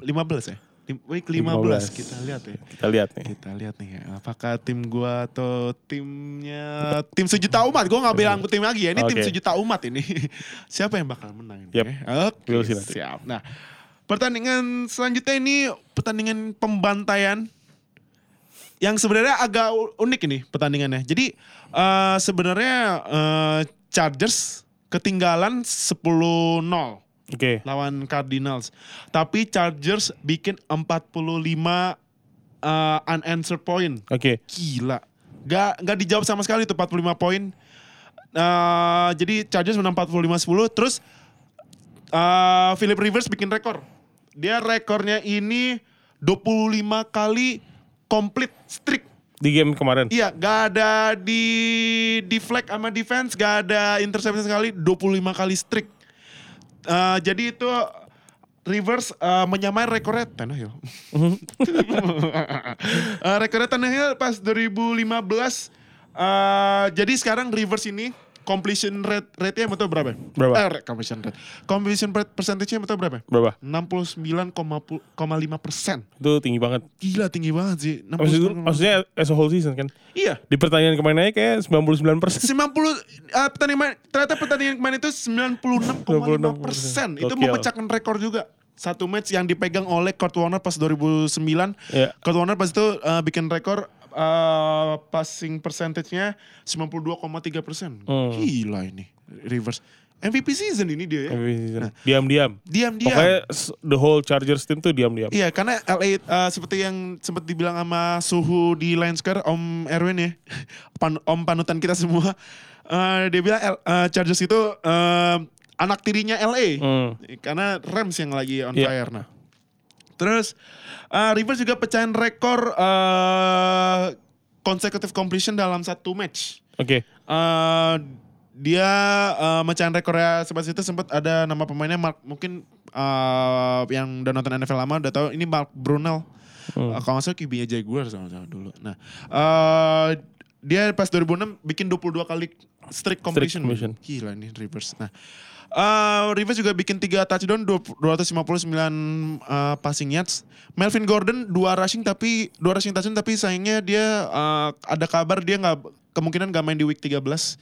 15 ya. Week 15, 15. kita lihat ya. kita lihat nih. Kita lihat nih ya. Apakah tim gua atau timnya tim sejuta umat? Gua nggak bilang tim lagi ya. Ini tim Oke. sejuta umat ini. Siapa yang bakal menang ini? Yep. ya? Oke, nanti. siap. Nah, pertandingan selanjutnya ini pertandingan pembantaian yang sebenarnya agak unik ini pertandingannya. Jadi eh, sebenarnya eh, Chargers ketinggalan 10-0 Oke, lawan Cardinals. Tapi Chargers bikin 45 uh, unanswered point. oke. Gila. Gak, gak dijawab sama sekali itu 45 poin. Uh, jadi Chargers menang 45-10. Terus uh, Philip Rivers bikin rekor. Dia rekornya ini 25 kali complete streak. Di game kemarin. Iya, gak ada di di flag sama defense, gak ada interception sekali, 25 kali streak. Eh, jadi itu Rivers eh, menyamai rekornya Tannehill. Eh, rekornya Tannehill pas 2015. eh, jadi sekarang Rivers ini completion rate rate-nya betul berapa? Berapa? Eh, completion rate. Completion rate percentage-nya betul berapa? Berapa? 69,5 persen. Itu tinggi banget. Gila tinggi banget sih. Maksud, 69,5%. maksudnya as a whole season kan. Iya. Di pertandingan kemarin aja kayak 99 persen. 90 uh, pertandingan ternyata pertandingan kemarin itu 96,5 persen itu memecahkan rekor juga satu match yang dipegang oleh Kurt Warner pas 2009 Iya. Kurt Warner pas itu uh, bikin rekor uh, passing percentage-nya 92,3 persen Hmm. gila ini Rivers MVP season ini dia ya Nah. Diam-diam. diam-diam Pokoknya the whole Chargers team tuh diam-diam. Iya karena LA uh, seperti yang sempat dibilang sama suhu di Lionscar Om Erwin ya pan, Om panutan kita semua uh, dia bilang uh, Chargers itu uh, anak tirinya LA Hmm. karena Rams yang lagi on Iya. fire nah terus uh, Rivers juga pecahin rekor uh, consecutive completion dalam satu match Oke. Eh, dia uh, mecahin rekornya seperti itu sempat ada nama pemainnya Mark mungkin eh, yang udah nonton NFL lama udah tahu ini Mark Brunel Hmm. Eh, kalau nggak salah QB-nya Jaguar sama-sama dulu nah eh, dia pas 2006 bikin 22 kali streak completion, completion. gila ini Rivers nah eh, Rivers juga bikin 3 touchdown 20 259 eh, passing yards Melvin Gordon dua rushing tapi dua rushing touchdown tapi sayangnya dia eh, ada kabar dia nggak kemungkinan nggak main di week 13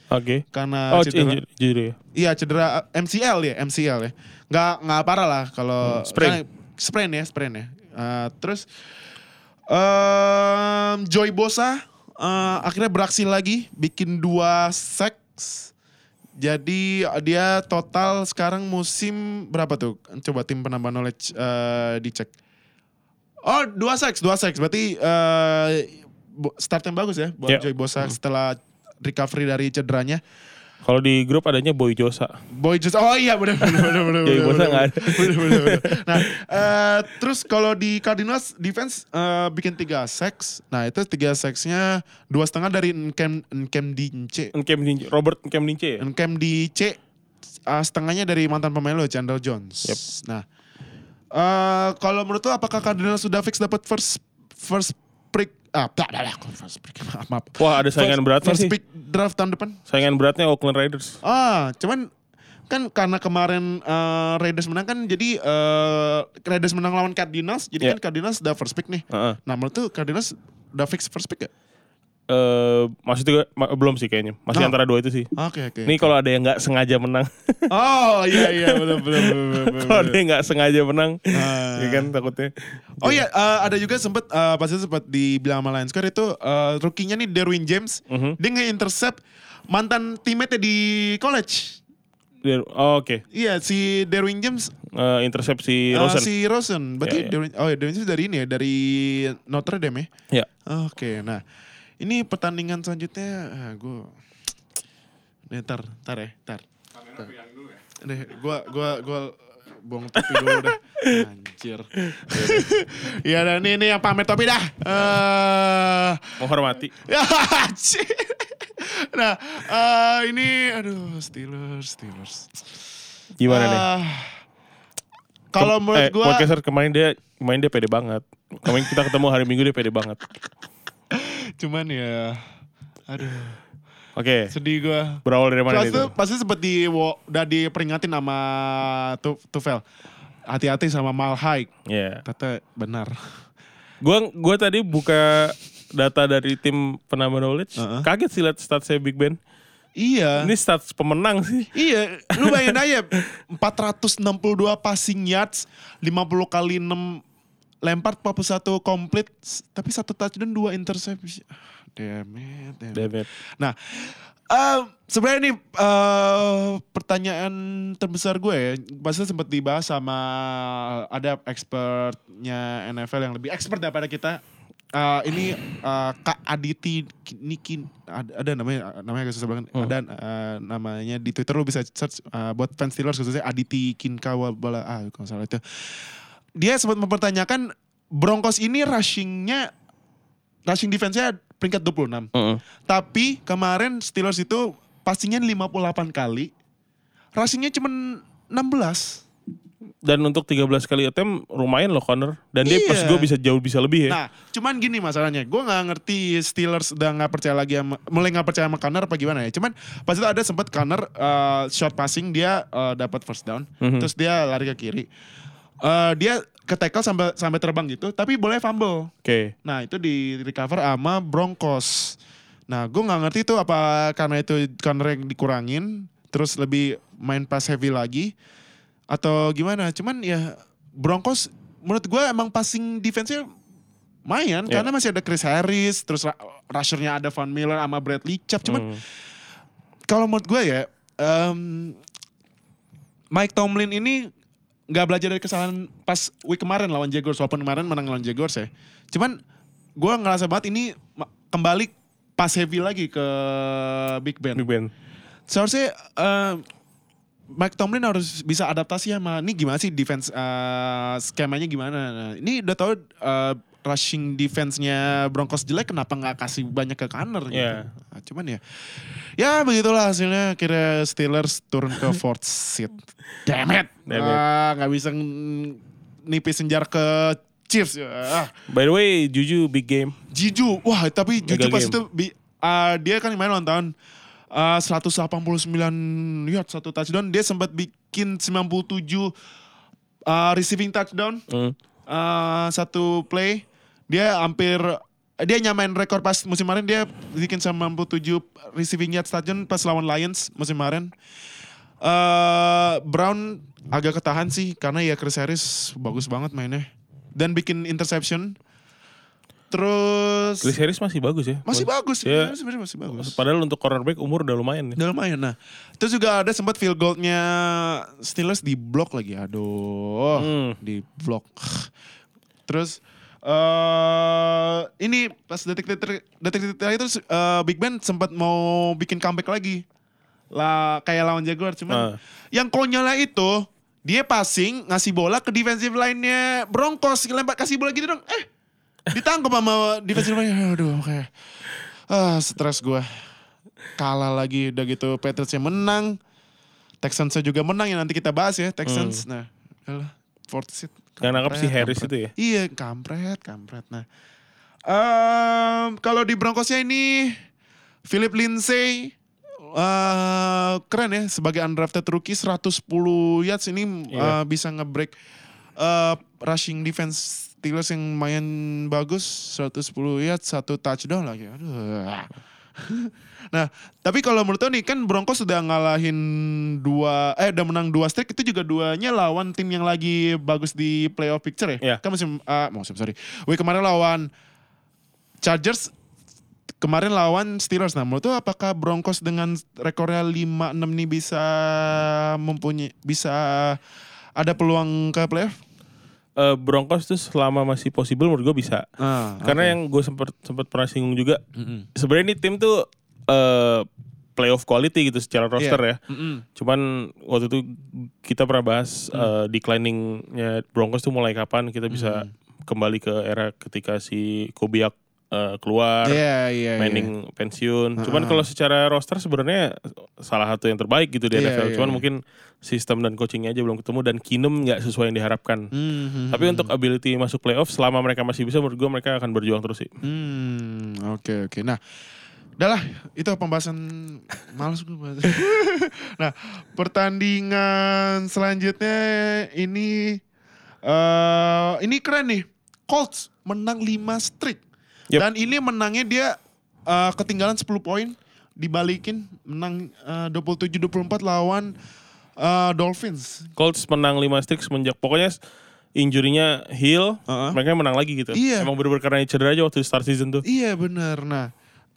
Oke. karena Oh, cedera. injury, ya. Iya cedera uh, MCL ya, MCL ya. Nggak nggak parah lah kalau Hmm, sprain. kan sprain ya, sprain ya. Uh, terus um, Joy Bosa uh, akhirnya beraksi lagi bikin dua sacks. Jadi dia total sekarang musim berapa tuh? Coba tim penambah knowledge uh, dicek. Oh, dua sacks, dua sacks. Berarti uh, start yang bagus ya buat Ya. Joy Bosa setelah recovery dari cederanya. Kalau di grup adanya Boy Josa. Boy just oh iya benar benar benar benar. Jadi benar, Bosa benar, nggak ada. benar, benar, benar. Nah, eh, terus kalau di Cardinals defense eh, bikin tiga sacks. Nah, itu tiga sacksnya dua setengah dari Nkem Nkem Dince. Nkem Dince, Robert Nkem Dince ya? Nkem Dince eh, setengahnya dari mantan pemain lo Chandler Jones. Yep. Nah, eh, kalau menurut lo apakah Cardinals sudah fix dapat first first pick ah, blah, blah, blah, first pick maaf, maaf. Wah ada saingan First- beratnya first sih. pick draft tahun depan. Saingan beratnya Oakland Raiders. Ah, cuman kan karena kemarin eh, Raiders menang kan jadi eh, Raiders menang lawan Cardinals, jadi Yeah. kan Cardinals udah first pick nih. Heeh. Nah menurut tuh Cardinals udah fix first pick gak? Eh maksudnya ma- belum sih kayaknya. Masih Oh. antara dua itu sih. Oke oke. Ini kalau ada yang nggak sengaja menang, Oh iya iya betul, betul. kalau ada yang nggak sengaja menang, Ah. ya kan takutnya. Oh iya, eh, ada juga sempat eh, pasti sempat dibilang sama Lions Square itu eh, rookie-nya nih Derwin James, Mhm. dia nge-intercept mantan teammate di college. Oh, Oke, Iya, si Derwin James Eh, intercepsi eh, Rosen. si Rosen. Berarti Ya, ya. Derwin, oh ya Derwin James dari ini ya, dari Notre Dame ya. Ya. Oke, nah ini pertandingan selanjutnya, ah, gue, nih tar, tar ya, tar. Tar. Nih, gua, gua, gua buang topi dulu dah. Anjir. Iya, dan ini, ini yang pamer topi dah. Eh, Menghormati. ya, anjir. Nah, eh, ini, aduh, Steelers, Steelers. Gimana nih? Ah, Kalau menurut eh, gua, podcaster kemarin dia kemarin dia pede banget. Kemarin kita ketemu hari Minggu dia pede banget. Cuman ya, aduh, Oke, sedih gua. berawal dari mana Pas itu? pasti sempat di udah diperingatin sama Tu- Tufel. Hati-hati sama Malhaik. Ya. Tata benar. Gua gua tadi buka data dari tim penambah knowledge. Heeh. Kaget sih liat statsnya Big Ben. Iya. Ini stats pemenang sih. Iya, lu bayangin aja 462 passing yards, 50 kali 6 lempar 41 komplit, tapi satu touchdown dua interception. Damn it, damn it. Damn it. Nah, eh, sebenarnya ini eh, pertanyaan terbesar gue ya, pasti sempat dibahas sama ada expertnya NFL yang lebih expert daripada kita. Eh, ini eh, Kak Aditi Niki ada, ada namanya namanya agak susah banget. Hmm. Ada eh, namanya di Twitter lu bisa search eh, buat fans Steelers khususnya Aditi Kinkawabala ah kalau salah itu. Dia sempat mempertanyakan Broncos ini rushingnya rushing defense-nya peringkat 26. Heeh. Tapi kemarin Steelers itu passingnya 58 kali. Rushingnya cuma 16. Dan untuk 13 kali attempt lumayan loh Connor. Dan dia Iya. pas gue bisa jauh bisa lebih ya. Nah, cuman gini masalahnya. Gue nggak ngerti Steelers udah nggak percaya lagi sama, mulai nggak percaya sama Connor apa gimana ya. Cuman pas itu ada sempat Connor uh, short passing dia uh, dapat first down. Mhm. Terus dia lari ke kiri. Uh, dia ke tackle sampai sampai terbang gitu, tapi boleh fumble. Oke. Nah itu di recover sama Broncos. Nah gue nggak ngerti itu apa karena itu corner yang dikurangin, terus lebih main pass heavy lagi, atau gimana? Cuman ya Broncos menurut gue emang passing defense-nya lumayan Ya. karena masih ada Chris Harris, terus rushernya ada Van Miller sama Bradley Chubb. Cuman Hmm. kalau menurut gue ya, em, Mike Tomlin ini nggak belajar dari kesalahan pas week kemarin lawan Jaguars, walaupun kemarin menang lawan Jaguars ya. Cuman gue ngerasa banget ini kembali pas heavy lagi ke Big Ben. Big Ben. Seharusnya eh, Mike Tomlin harus bisa adaptasi sama ini gimana sih defense eh, skemanya gimana. Nah, ini udah tahu eh, rushing defense-nya Broncos jelek kenapa nggak kasih banyak ke Connor gitu. Nah, cuman ya ya begitulah hasilnya kira Steelers turun ke fourth seat. Damn it. Damn it. Ah, nggak bisa nipisin jarak ke Chiefs. Ah. By the way, Juju big game. Jiju, wah tapi Mega pas game. itu ah, dia kan main ulang tahun ah, 189 yard satu touchdown, dia sempat bikin 97 ah, receiving touchdown Hmm. ah, satu play. Dia hampir dia nyamain rekor pas musim kemarin dia bikin 97 receiving yards touchdown pas lawan Lions musim kemarin. eh Brown agak ketahan sih karena ya Chris Harris bagus banget mainnya dan bikin interception. Terus Chris Harris masih bagus ya. masih bagus Ya. sebenarnya masih bagus. Padahal untuk cornerback umur udah lumayan ya. Udah lumayan nah. Terus juga ada sempat field goalnya Steelers di block lagi. Aduh, Hmm. di block. Terus eh ini pas detik-detik detik-detik terakhir terus eh, Big Ben sempat mau bikin comeback lagi. Lah kayak lawan Jaguar cuman Ah. yang konyolnya itu dia passing ngasih bola ke defensive line-nya Broncos lempar kasih bola gitu dong. Eh ditangkap sama defensive line. Aduh kayak ah stres gua kalah lagi udah gitu Patriots yang menang Texans juga menang ya nanti kita bahas ya Texans nah alah, fourth seat Yang nangkap si Kampret, Harris kampret. itu ya. iya kampret kampret nah em, kalau di Broncosnya ini Philip Lindsay eh, keren ya sebagai undrafted rookie 110 yards ini Iya. eh, bisa nge-break eh, rushing defense Steelers yang main bagus 110 yards satu touchdown lagi. Aduh. nah, tapi kalau menurut lo nih kan Broncos sudah ngalahin dua eh udah menang dua streak itu juga duanya lawan tim yang lagi bagus di playoff picture ya. Iya. Kan musim ah musim sorry. Week kemarin lawan Chargers kemarin lawan Steelers. Nah, menurut lo apakah Broncos dengan rekornya 5-6 nih bisa mempunyai bisa ada peluang ke playoff? Eh, Broncos tuh selama masih possible menurut gue bisa. Ah, Karena yang gue sempat sempat pernah singgung juga, sebenarnya ini tim tuh eh, playoff quality gitu secara roster Iya. ya. Cuman waktu itu kita pernah bahas Hmm. eh, decliningnya Broncos tuh mulai kapan kita bisa kembali ke era ketika si Kubiak eh, keluar, iya, iya. Manning pensiun. Cuman Ah. kalau secara roster sebenarnya salah satu yang terbaik gitu di Iya, NFL. iya, Cuman iya. mungkin sistem dan coachingnya aja belum ketemu dan Keenum nggak sesuai yang diharapkan. Hmm, Tapi untuk ability masuk playoff selama mereka masih bisa menurut gue mereka akan berjuang terus sih. Hmm, oke oke. Nah, udahlah itu pembahasan males gue bahas. nah, pertandingan selanjutnya ini eh ini keren nih. Colts menang 5 streak. Yep. Dan ini menangnya dia eh, ketinggalan 10 poin dibalikin menang eh, 27-24 lawan eh, Dolphins. Colts menang 5 streak semenjak pokoknya injurinya heal, Uh-uh. mereka menang lagi gitu. Iya. Emang bener-bener karena cedera aja waktu start season tuh. Iya benar. Nah,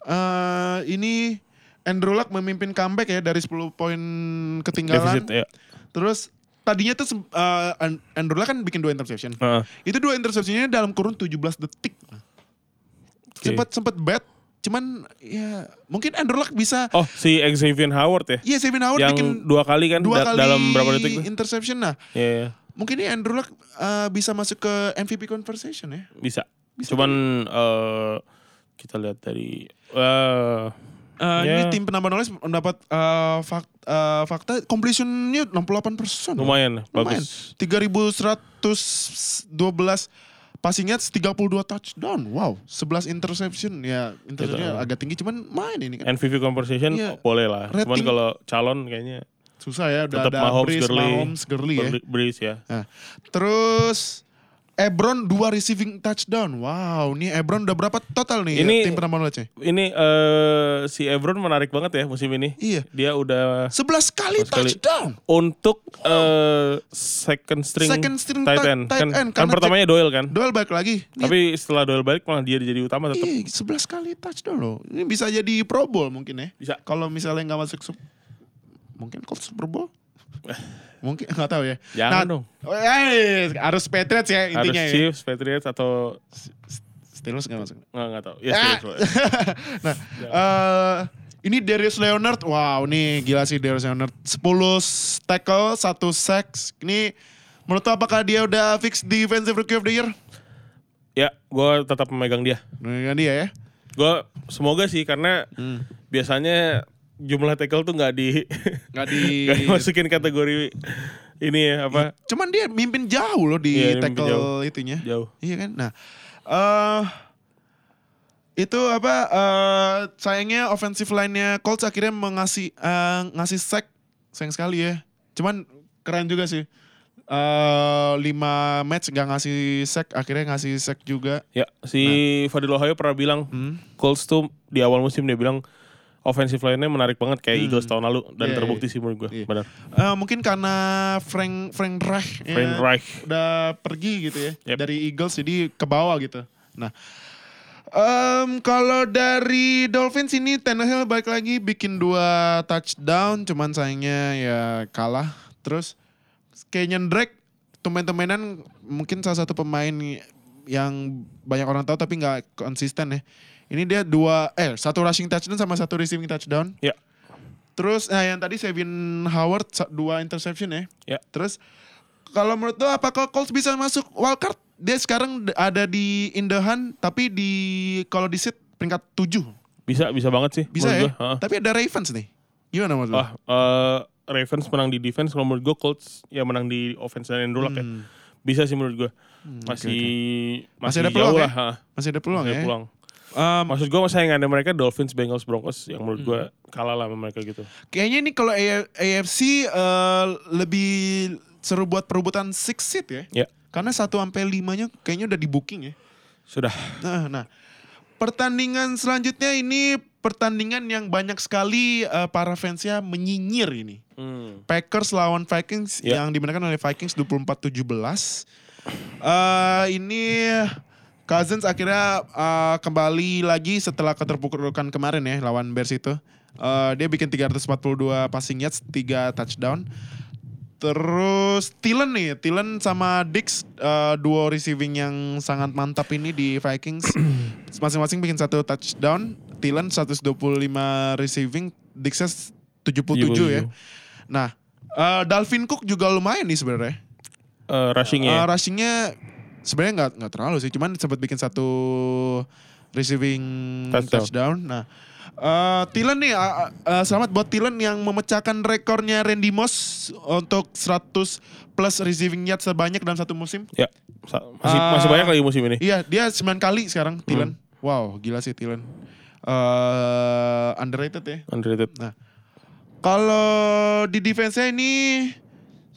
eh ini Andrew Luck memimpin comeback ya dari 10 poin ketinggalan. Defisit ya. Terus tadinya tuh An- Andrew Luck kan bikin dua interception. Heeh. Itu dua interceptionnya dalam kurun 17 detik. Oke. Sempat sempat bad, cuman ya mungkin Andrew Luck bisa Oh, si Xavier Howard ya. Iya, Xavier Howard yang bikin dua kali kan dua da- kali dalam berapa detik interception. Nah, Iya, iya. mungkin ini Andrew Luck eh, bisa masuk ke MVP conversation ya. bisa. Bisa Cuman eh, kita lihat dari eh Eh, Ya. Ini tim penambah knowledge mendapat eh, fak- eh, fakta completionnya 68 lumayan, Lumayan. bagus. 3112 passing yards 32 touchdown. Wow, 11 interception. Ya, interceptionnya Gitu. agak tinggi cuman main ini kan. MVP conversation Iya. boleh lah. Cuman Rating- kalau calon kayaknya Susah ya, udah tetap ada Mahomes, Breeze, Gurley, Mahomes, Gurley ya. Bre- Breeze ya. Nah, terus Ebron dua receiving touchdown. Wow, ini Ebron udah berapa total nih Ini- tim penambah knowledge Ini eh si Ebron menarik banget ya musim ini. Iya. Dia udah 11 kali 11 kali. touchdown. untuk eh, second string, Second string tight end. tight kan, end, kan karena pertamanya Doyle kan. Doel balik lagi. Tapi setelah Doyle balik malah dia jadi utama tetap. Iya, 11 kali touchdown loh. Ini bisa jadi Pro Bowl mungkin ya. Bisa. Kalau misalnya nggak masuk mungkin Colts Super Bowl. Mungkin nggak tahu ya. Jangan dong. oh, eh, harus Patriots ya Harus intinya ya. Chiefs, Patriots atau Steelers nggak masuk. nggak nggak tahu. Ya Ah. Steelers. nah, eh, ini Darius Leonard, wow, nih gila sih Darius Leonard. 10 tackle, 1 sack. Ini menurut lo apakah dia udah fix defensive rookie of the year? ya, gue tetap memegang dia. Dengan dia ya. Gue semoga sih karena Hmm. biasanya jumlah tackle tuh nggak di Nggak di- nggak dimasukin kategori ini ya apa Cuman dia mimpin jauh loh di mimpin tackle jauh. itunya. jauh. Iya kan? Nah, eh itu apa eh sayangnya offensive line-nya Colts akhirnya mengasih eh, ngasih sack sayang sekali ya. Cuman keren juga sih. Eh lima match nggak ngasih sack, akhirnya ngasih sack juga. Ya, si Fadil Ohio pernah bilang Hmm. Colts tuh di awal musim dia bilang offensive line-nya menarik banget kayak Eagles tahun lalu dan Iya, terbukti iya. sih menurut gue. Iya. Benar. Eh, mungkin karena Frank Frank Reich, ya, Frank Reich. udah pergi gitu ya Yep. dari Eagles jadi ke bawah gitu. Nah, em, kalau dari Dolphins ini Tannehill balik lagi bikin dua touchdown, cuman sayangnya ya kalah. Terus Kenyon Drake teman-temanan mungkin salah satu pemain yang banyak orang tahu tapi nggak konsisten ya. Ini dia dua eh satu rushing touchdown sama satu receiving touchdown. Ya. Terus nah yang tadi Sevin Howard dua interception ya. Ya. Terus kalau menurut lo apakah Colts bisa masuk wildcard? Dia sekarang ada di Indahan tapi di kalau di seat peringkat 7. Bisa bisa banget sih Bisa ya? gue. Tapi ada Ravens nih. Gimana menurut lo? Ah, eh, Ravens menang di defense kalau menurut gue Colts ya menang di offense dan Andrew Luck ya. Hmm. Bisa sih menurut gue. Masih Masih masih, ada jauh peluang ya? lah. Masih ada peluang Masih ya? ada peluang. Um, Maksud gue saingannya mereka Dolphins, Bengals, Broncos yang menurut gue Hmm. kalah lah sama mereka gitu. kayaknya ini kalau AFC eh, lebih seru buat perebutan six seat ya. Ya. Karena 1 sampai 5-nya kayaknya udah di booking ya. Sudah. Nah, nah. Pertandingan selanjutnya ini pertandingan yang banyak sekali eh, para fansnya menyinyir ini. Hmm. Packers lawan Vikings Ya. yang dimenangkan oleh Vikings 24-17. Eh ini Cousins akhirnya eh, kembali lagi setelah keterpurukan kemarin ya lawan Bears itu. Eh, dia bikin 342 passing yards, 3 touchdown. Terus Thielen nih, Thielen sama Dix eh, duo receiving yang sangat mantap ini di Vikings. Masing-masing bikin satu touchdown. Thielen 125 receiving, Dixnya 77 ya. Nah, eh, Dalvin Cook juga lumayan nih sebenarnya. Eh, rushingnya. Eh, rushingnya sebenarnya nggak nggak terlalu sih, cuman sempat bikin satu receiving touchdown. Touchdown. Nah, eh Thielen nih, eh, eh, selamat buat Thielen yang memecahkan rekornya Randy Moss untuk 100 plus receiving yards terbanyak dalam satu musim. ya. Masih Ah. masih banyak lagi musim ini. Iya, dia 9 kali sekarang Thielen. Wow, gila sih Thielen. Eh underrated ya. Underrated. Nah, kalau di defense-nya ini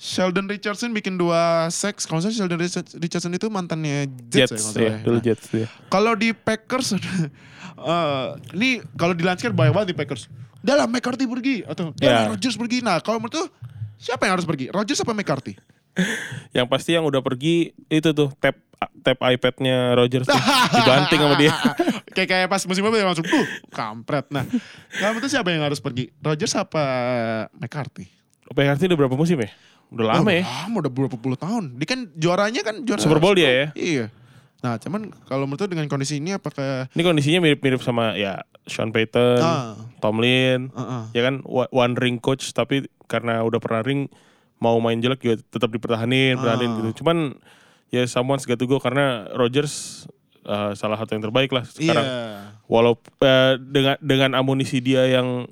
Sheldon Richardson bikin dua sacks. Kalau saya Sheldon Richard- Richardson itu mantannya Jets, ya, Jets, nggak ya, ya. dulu Nah, Jets ya. Kalau di Packers, eh, ini kalau dilansir banyak banget di Packers. Udah lah McCarthy pergi atau Ya. Rodgers pergi. Nah kalau menurut tuh siapa yang harus pergi? Rodgers apa McCarthy? Yang pasti yang udah pergi itu tuh tap tap iPad-nya Rogers tuh dibanting sama dia. kayak kayak pas musim apa dia langsung tuh kampret. Nah kalau menurut siapa yang harus pergi? Rodgers apa McCarthy? PHRT udah berapa musim ya? Udah lama Oh, ya. Lama udah berapa puluh tahun. Dia kan juaranya kan juara Super Bowl dia ya. Iya. Nah, cuman kalau menurut dengan kondisi ini apakah Ini kondisinya mirip-mirip sama ya Sean Payton, Ah. Tomlin, Heeh. ya kan one ring coach tapi karena udah pernah ring mau main jelek juga tetap dipertahanin, pertahanin Ah. gitu. Cuman ya someone's got to go karena Rodgers uh, salah satu yang terbaik lah sekarang. Iya. Walaupun dengan dengan amunisi dia yang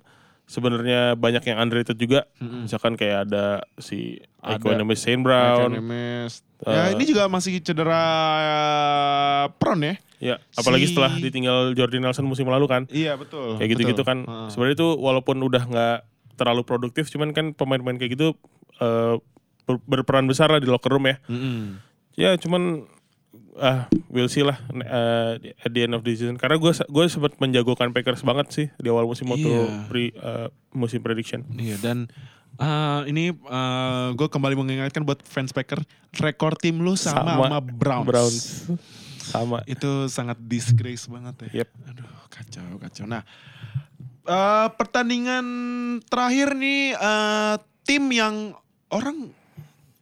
sebenarnya banyak yang underrated juga. Misalkan kayak ada si. Equanimous Saint Brown. Economist. ya Eh. ini juga masih cedera eh, prone ya. Ya, apalagi Si- setelah ditinggal Jordi Nelson musim lalu kan. Iya betul. Kayak gitu-gitu kan. Heeh. Sebenarnya itu walaupun udah nggak terlalu produktif, cuman kan pemain-pemain kayak gitu ber- berperan besar lah di locker room ya. Mm-mm. Ya, cuman ah we'll see lah eh, at the end of the season. Karena gue gue sempat menjagokan Packers banget sih di awal musim waktu Iya. pre- eh, musim prediction. Iya dan eh, ini gue kembali mengingatkan buat fans Packer rekor tim lu sama sama, Browns. Browns. Sama. Itu sangat disgrace banget ya. Yep. Aduh kacau kacau. Nah eh, pertandingan terakhir nih eh, tim yang orang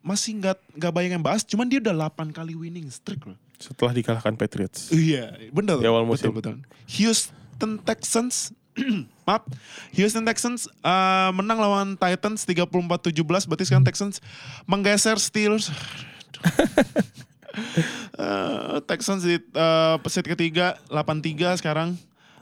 masih nggak nggak banyak yang bahas, cuman dia udah 8 kali winning streak loh. Setelah dikalahkan Patriots. Iya, bener. Di awal musim. Betul, betul. Houston Texans, maaf, Houston Texans eh, menang lawan Titans 34-17. Berarti sekarang Texans menggeser Steelers. Eh, Texans di eh, pesit ketiga 8-3 sekarang.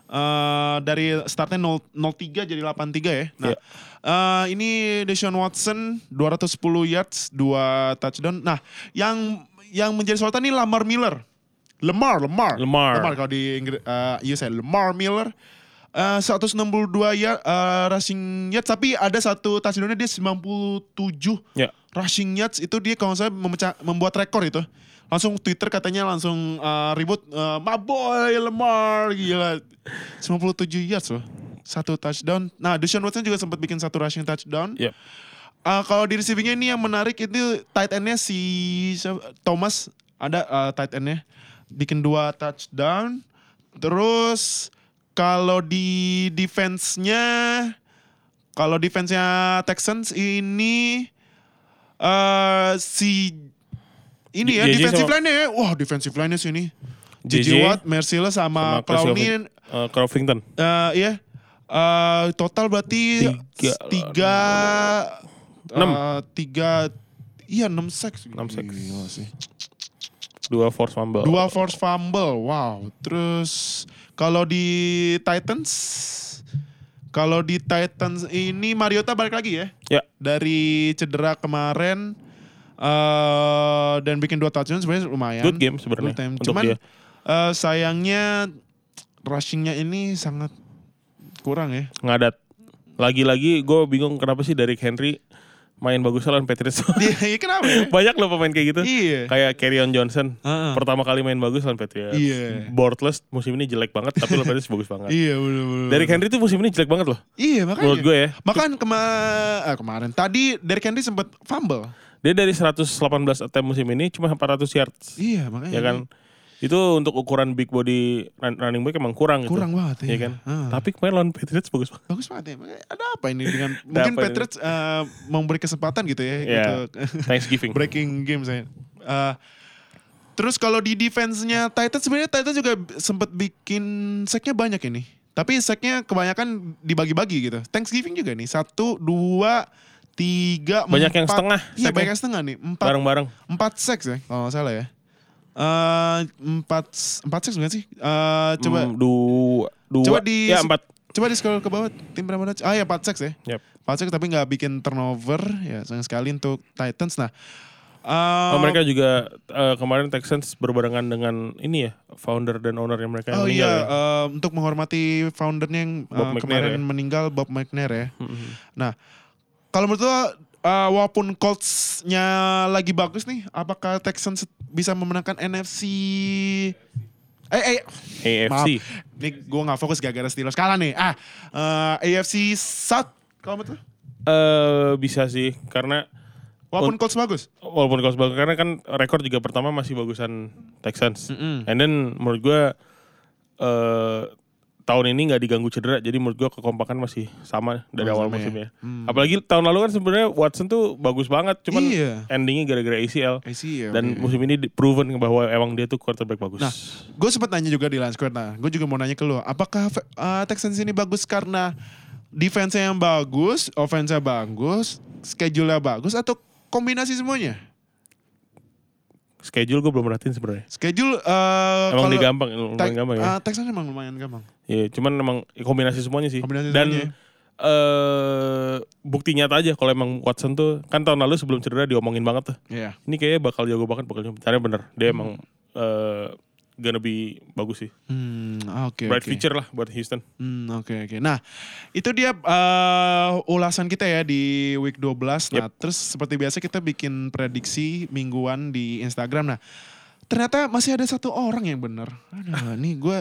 Eh, dari startnya 0 0-3 jadi 8-3 ya. Nah, Iya. eh, ini Deshaun Watson 210 yards, 2 touchdown. Nah, yang yang menjadi sorotan ini Lamar Miller. Lemar, Lemar. Lemar. kalau di Inggris eh iya saya Lemar Miller. Eh 162 ya eh, rushing yards tapi ada satu touchdownnya dia 97 Ya. rushing yards itu dia kalau saya memecah membuat rekor itu. Langsung Twitter katanya langsung eh, ribut eh, my boy Lemar gila. 97 yards loh. Satu touchdown. Nah, Deshaun Watson juga sempat bikin satu rushing touchdown. Yep. Eh, kalau di receivingnya ini yang menarik itu tight endnya si? Thomas ada eh, tight endnya bikin dua touchdown. Terus kalau di defense-nya kalau defense-nya Texans ini eh si ini ya JJ defensive sama- line-nya ya. Wah, defensive line-nya sini. JJ JJ Watt, Merciless sama, Sama Clowney Covington. Eh, iya. Eh, total berarti Tiga. tiga, Enam. eh, tiga, iya enam sacks. Enam sacks. Gila sih. Dua force fumble. Dua force fumble, wow. Terus kalau di Titans, kalau di Titans ini Mariota balik lagi ya Ya. dari cedera kemarin eh dan bikin dua touchdown sebenarnya lumayan. Good game sebenarnya Good time. Cuman dia. eh, sayangnya rushingnya ini sangat kurang ya. ngadat. Lagi-lagi gue bingung kenapa sih Derrick Henry main bagus lawan Patriots. Iya, kenapa ya? Banyak loh pemain kayak gitu. Iya. Kayak Kerryon Johnson. Heeh. Pertama kali main bagus lawan Patriots. Iya. Bortles musim ini jelek banget tapi lawan Patriots bagus banget. Iya, bener-bener. Derrick Henry tuh musim ini jelek banget loh. Iya, makanya. Menurut gue ya. Bahkan kema ah, kemarin tadi Derrick Henry sempat fumble. Dia dari 118 attempt musim ini cuma 400 yards. Iya, makanya. ya kan? Itu untuk ukuran big body run- running back emang kurang gitu. Kurang banget, ya iya. kan? Ah. Tapi kemarin lawan Patriots bagus banget. Bagus banget ya. Makanya Ada apa ini dengan mungkin ini? Patriots eh, memberi kesempatan gitu ya Ya, untuk Thanksgiving. breaking game saya. Eh, terus kalau di defense-nya Titans sebenarnya Titans juga sempat bikin sack-nya banyak ini. Tapi sack-nya kebanyakan dibagi-bagi gitu. Thanksgiving juga nih. Satu, dua, tiga, Banyak yang empat. setengah Iya, banyak yang setengah nih. Empat, Bareng-bareng. empat sacks ya kalau nggak salah ya. Eh empat empat sacks bukan sih? Eh coba Hmm, dua, dua. coba di ya empat. coba di scroll ke bawah tim berapa Ah ya 4 sacks ya. Yep. 4 sacks tapi nggak bikin turnover ya sayang sekali untuk Titans. Nah, eh, Oh, mereka juga eh, kemarin Texans berbarengan dengan ini ya, founder dan owner yang mereka yang Oh iya, meninggal ya. eh, untuk menghormati foundernya yang McNair kemarin ya. meninggal Bob McNair ya. Mm-mm. Nah, kalau menurut lo eh, walaupun Colts-nya lagi bagus nih, apakah Texans bisa memenangkan NFC Eh, eh, maaf. AFC. Nih gue gak fokus gara-gara Steelers kalah nih. Ah, eh, AFC South, kalau menurut lo? Eh bisa sih karena Walaupun Colts bagus. walaupun Colts bagus karena kan rekor juga pertama masih bagusan Texans. Mm-mm. And then menurut gua eh tahun ini nggak diganggu cedera jadi menurut gua kekompakan masih sama dari Oh, awal ya. musimnya. Hmm. Apalagi tahun lalu kan sebenarnya Watson tuh bagus banget cuman Iya. endingnya gara-gara ACL. Ya, Dan oke. musim ini proven bahwa emang dia tuh quarterback bagus. Nah, gue sempat nanya juga di Square. Nah, gue juga mau nanya ke lo, apakah uh, Texans ini bagus karena defense-nya yang bagus, offense-nya bagus, schedule-nya bagus, atau kombinasi semuanya? Schedule gue belum merhatiin sebenarnya. Schedule uh, Emang dia gampang, lumayan gampang ya. uh, Texans emang lumayan gampang. Iya, cuman emang kombinasi semuanya sih. Kombinasi Dan semuanya. eh bukti nyata aja kalau emang Watson tuh kan tahun lalu sebelum cedera diomongin banget tuh. Iya. Ini kayaknya bakal jago banget bakal jago. Caranya bener. Dia emang eh gonna be bagus sih. Hmm, oke Bright oke. future lah buat Houston. Hmm, oke oke. Nah, itu dia uh, ulasan kita ya di week 12. Nah, terus seperti biasa kita bikin prediksi mingguan di Instagram. Nah, ternyata masih ada satu orang yang benar. Aduh, nih gue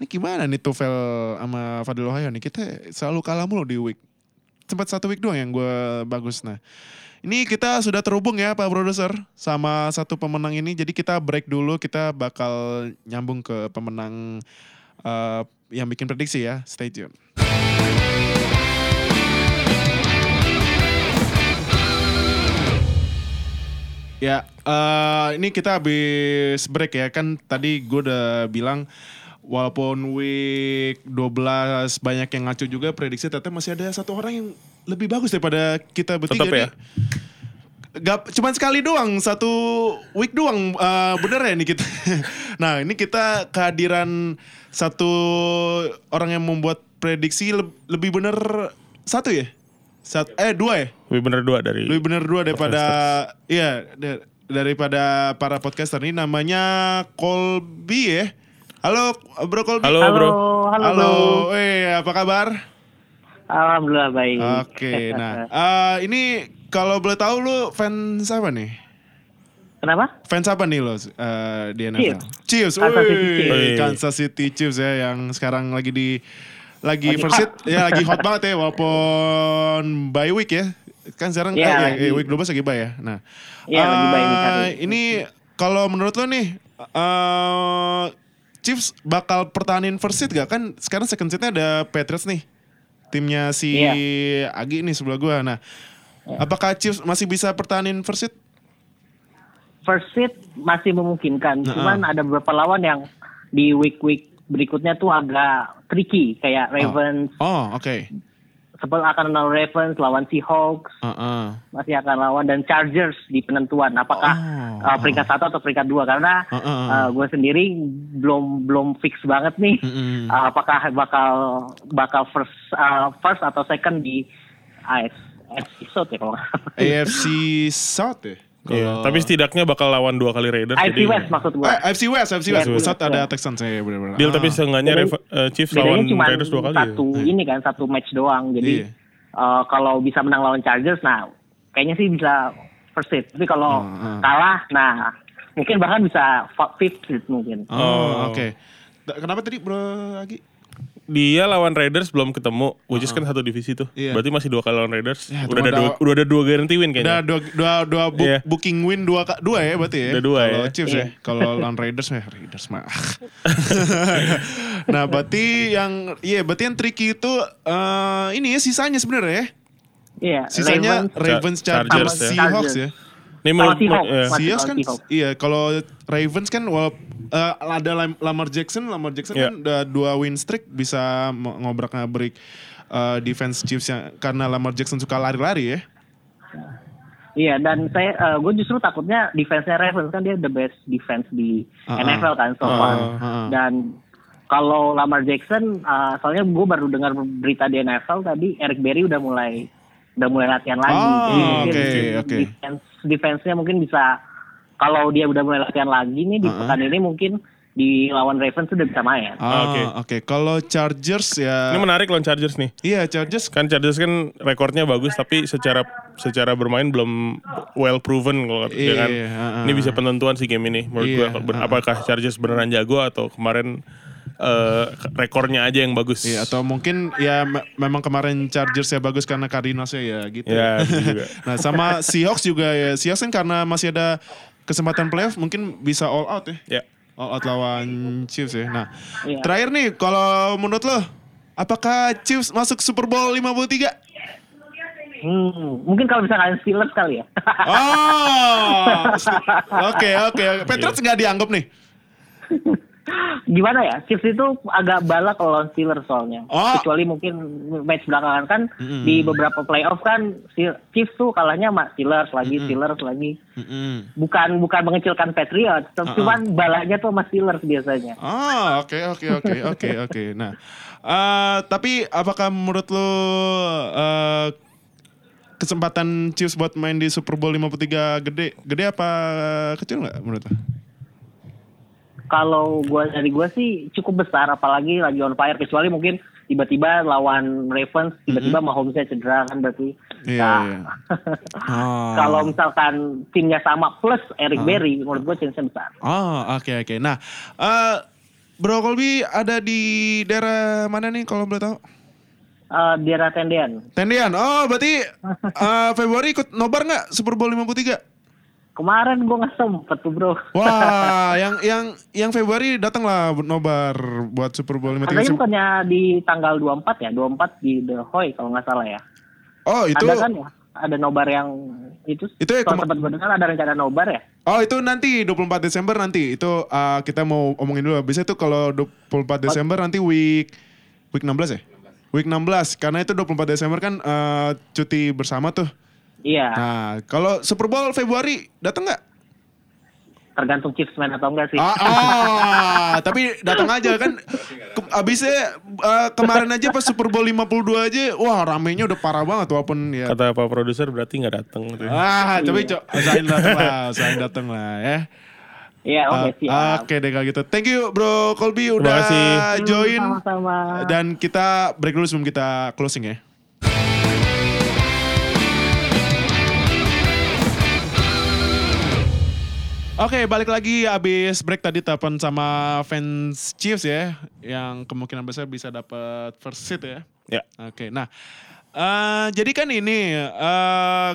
ini gimana nih Tufel sama Fadil Ohio nih? Kita selalu kalah mulu di week. Sempat satu week doang yang gue bagus. Nah, ini kita sudah terhubung ya Pak Produser sama satu pemenang ini. Jadi kita break dulu, kita bakal nyambung ke pemenang eh, yang bikin prediksi ya. Stay tune. Ya, eh, ini kita habis break ya. Kan tadi gue udah bilang walaupun week 12 banyak yang ngaco juga prediksi ternyata masih ada satu orang yang lebih bagus daripada kita bertiga Tetep ya? nih. Gak, cuman sekali doang, satu week doang eh, bener ya nih kita. nah ini kita kehadiran satu orang yang membuat prediksi leb- lebih bener satu ya? Sat, eh dua ya? Lebih bener dua dari Lebih bener dua daripada iya da- daripada para podcaster ini namanya Colby ya. Halo Bro Colby. Halo, Bro. halo, Halo. bro. Eh apa kabar? Alhamdulillah baik. Oke, nah eh, ini kalau boleh tahu lu fans apa nih? Kenapa? Fans apa nih lo eh, di NFL? Chiefs. Kansas City Chiefs. Kansas City Chiefs ya yang sekarang lagi di lagi, Lagi first hot. ya lagi hot banget ya walaupun bye week ya. Kan sekarang Iya, eh, lagi. eh, week 12 lagi bye ya. Nah. Iya, lagi bye week eh. Ini kalau menurut lo nih eh Chiefs bakal pertahanin first seat gak? Kan sekarang second seatnya ada Patriots nih. Timnya si Iya. Agi nih sebelah gua. Nah, apakah Chiefs masih bisa pertahanin first seat? First seat masih memungkinkan, Nah, cuman ada beberapa lawan yang di week-week berikutnya tuh agak tricky, kayak Ravens, Oh, oke. Sebel akan lawan Ravens, lawan Seahawks, Heeh. masih akan lawan dan Chargers di penentuan apakah Oh, uh, peringkat satu atau peringkat dua karena Uh, uh, uh. uh, gue sendiri belum belum fix banget nih Mm-mm. uh, apakah bakal bakal first uh, first atau second di AFC South ya kalau. AFC South ya? Iya, Kalau- tapi setidaknya bakal lawan dua kali Raiders. AFC jadi- West maksud gue Eh, AFC West, AFC West. Iya, iya. ada Texans saya benar-benar. Deal Ah. tapi seenggaknya Reva- eh, Chiefs lawan Raiders dua kali. ya. satu ini kan satu match doang jadi Iya. eh, kalau bisa menang lawan Chargers, nah kayaknya sih bisa first seed. Tapi kalau Hmm, hmm. kalah, nah mungkin bahkan bisa fifth seed mungkin. Oh, Oh. oke. Da- Kenapa tadi Bro Agi? Dia lawan Raiders belum ketemu, which is kan satu divisi tuh. Iya. Berarti masih dua kali lawan Raiders. Ya, udah ada dua, udah ada dua guarantee win Udah kayaknya. dua dua dua book- Iya. booking win dua dua ya berarti ya. Udah dua Kalau ya. Chiefs ya. Kalau lawan Raiders mah Raiders mah. nah, berarti yang iya berarti yang tricky itu eh, ini ya sisanya sebenarnya ya. Iya, Sisanya Ravens, Ravens, Chargers Chargers, ya. Seahawks Chargers. ya. Nih sama menurut Seahawks. eh, lawan kan Seahawks. iya kalau Ravens kan wala- eh, ada Lam- Lamar Jackson, Lamar Jackson Iya. kan udah dua win streak bisa ngobrak-ngabrik eh, defense Chiefs yang karena Lamar Jackson suka lari-lari ya. Iya, dan saya gue justru takutnya defense-nya Ravens kan dia the best defense di Ah, NFL kan so ah, far. ah, ah. Dan kalau Lamar Jackson, uh, soalnya gue baru dengar berita di NFL tadi Eric Berry udah mulai udah mulai latihan lagi. Oh, oke, oke. defense defense-nya mungkin bisa kalau dia udah mulai latihan lagi nih di Ah, ah. pekan ini mungkin di lawan Ravens sudah bisa main. Ah, Oke. oke. Kalau Chargers ya ini menarik lawan Chargers nih. Iya, Chargers Kan Chargers kan rekornya bagus tapi secara secara bermain belum well proven kalau kata dia Iya, kan. ah, Ini bisa penentuan sih game ini menurut Iya, gua. Ber- ah, ah. Apakah Chargers beneran jago atau kemarin eh, rekornya aja yang bagus. Iya, atau mungkin ya me- memang kemarin Chargers ya bagus karena Cardinals ya gitu. Ya, betul juga. nah, sama Seahawks juga ya. Seahawks kan karena masih ada kesempatan playoff mungkin bisa all out ya. Ya. All out lawan Chiefs ya. Nah, Iya. terakhir nih kalau menurut lo apakah Chiefs masuk Super Bowl 53? Hmm, mungkin kalau bisa kalian Steelers kali ya. Oh. Oke, oke. oke. Patriots nggak dianggap nih. Gimana ya? Chiefs itu agak balak kalau lawan Steelers soalnya. Oh. Kecuali mungkin match belakangan kan di beberapa playoff kan Chiefs tuh kalahnya sama Steelers lagi, Steelers lagi. Mm-mm. Bukan bukan mengecilkan Patriots, tapi cuman balaknya tuh sama Steelers biasanya. Ah, oke oke oke oke oke. Nah, eh, tapi apakah menurut lo eh, kesempatan Chiefs buat main di Super Bowl 53 gede gede apa kecil nggak menurut lo? Kalau gua dari gua sih cukup besar apalagi lagi on fire kecuali mungkin tiba-tiba lawan Ravens tiba-tiba Mahomes-nya cedera kan berarti. Iya, Nah, iya. Ah. Kalau misalkan timnya sama plus Eric Berry menurut gua chance-nya besar. Oh, oke oke. Nah, eh Bro Colby ada di daerah mana nih kalau boleh tahu? Di daerah tendean. Tendian. Oh, berarti eh, Februari ikut nobar nggak Super Bowl 53? Kemarin gue nggak sempet tuh bro. Wah, yang yang yang Februari datanglah nobar buat Super Bowl 53. Katanya bukannya di tanggal 24 ya, 24 di The Hoy kalau nggak salah ya. Oh, itu Ada kan ya? Ada nobar yang itu. Itu ya kalau sempat gue dengar ada rencana nobar ya. Oh itu nanti 24 Desember nanti itu uh, kita mau omongin dulu. Biasanya tuh kalau 24 Desember nanti week week 16 ya? Week 16 karena itu 24 Desember kan uh, cuti bersama tuh. Iya, Nah kalau Super Bowl Februari datang nggak? tergantung Chiefs main atau enggak sih. Ah, ah, tapi datang aja kan. Ke- Abisnya uh, kemarin aja pas Super Bowl 52 aja, wah ramenya udah parah banget walaupun ya. Kata Pak Produser berarti nggak datang. Ah, tapi cok, usahain datang lah, usahain datang lah ya. Iya, oke Ah, siap. Oke deh kalau gitu. Thank you Bro Colby udah join. Sama-sama. Dan kita break dulu sebelum kita closing ya. Oke, balik lagi abis break tadi telepon sama fans Chiefs ya, yang kemungkinan besar bisa dapat first seat ya. Ya. Oke, nah eh, jadi kan ini eh,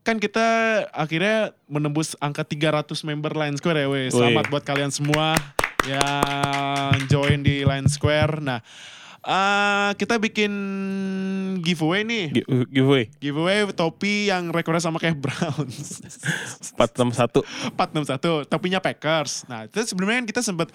kan kita akhirnya menembus angka 300 member Line Square ya, weh. Selamat Wih. buat kalian semua yang join di Line Square. Nah, eh, kita bikin giveaway nih. Gi- Giveaway Giveaway topi yang rekornya sama kayak Browns. 461. 461 topinya Packers. Nah, itu sebelumnya kan kita sempat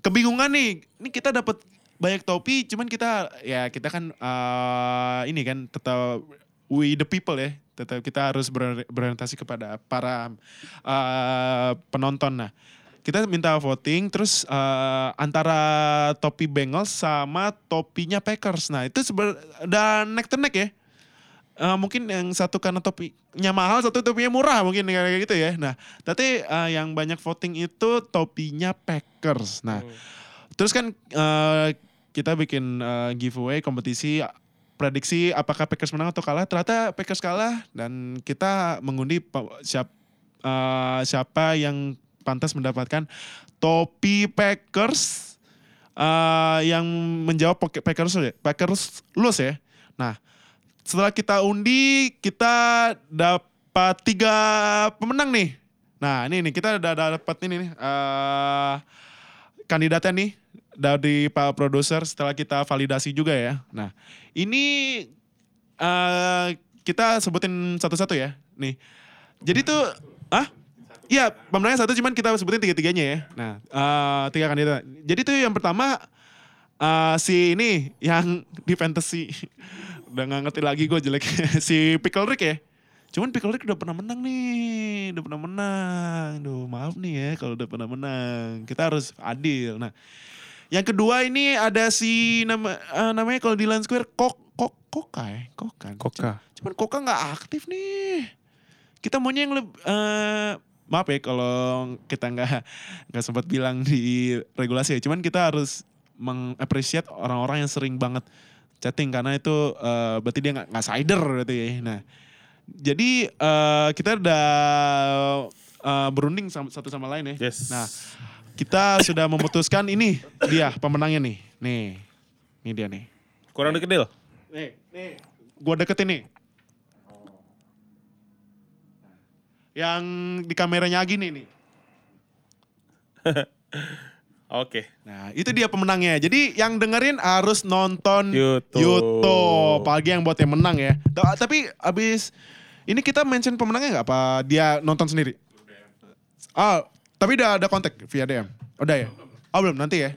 kebingungan nih. Ini kita dapat banyak topi, cuman kita ya kita kan eh, ini kan tetap we the people ya. Tetap kita harus ber- berorientasi kepada para eh, penonton. Nah, kita minta voting terus eh, antara topi Bengals sama topinya Packers. Nah, itu sebenarnya udah neck to neck ya. Eh, mungkin yang satu karena topinya mahal, satu topinya murah mungkin kayak gitu ya. Nah, tapi eh, yang banyak voting itu topinya Packers. Nah, terus kan eh, kita bikin eh, giveaway kompetisi prediksi apakah Packers menang atau kalah. Ternyata Packers kalah dan kita mengundi pe- siap, eh, siapa yang pantas mendapatkan topi Packers eh, yang menjawab Packers Packers lulus ya. Nah, setelah kita undi kita dapat tiga pemenang nih. Nah, ini nih kita udah dapat ini nih eh, kandidatnya nih dari Pak Produser setelah kita validasi juga ya. Nah, ini eh kita sebutin satu-satu ya. Nih. Jadi tuh ah Iya, pemenangnya satu cuman kita sebutin tiga-tiganya ya. Nah, eh, tiga kandidat. Jadi tuh yang pertama eh, si ini yang di fantasy udah gak ngerti lagi gue jelek si Pickle Rick ya. Cuman Pickle Rick udah pernah menang nih, udah pernah menang. Duh, maaf nih ya kalau udah pernah menang. Kita harus adil. Nah, yang kedua ini ada si nama eh, namanya kalau di Land Square Kok Kok Koka ya, Koka. Koka. Cuman Koka nggak aktif nih. Kita maunya yang lebih maaf ya kalau kita nggak nggak sempat bilang di regulasi ya. Cuman kita harus mengapresiasi orang-orang yang sering banget chatting karena itu eh, berarti dia nggak sider berarti ya. Nah, jadi eh, kita udah eh, berunding sama, satu sama lain ya. Yes. Nah, kita sudah memutuskan ini dia pemenangnya nih. Nih, ini dia nih. Kurang deket Del. Nih, nih. Gua deketin nih. Yang di kameranya Agi nih. Oke. Nah, itu dia pemenangnya. Jadi yang dengerin harus nonton YouTube. YouTube. Apalagi yang buat yang menang ya. Ta- Tapi abis ini kita mention pemenangnya nggak? Apa dia nonton sendiri? Ah, tapi udah ada kontak via DM. Udah ya? Oh belum, nanti ya?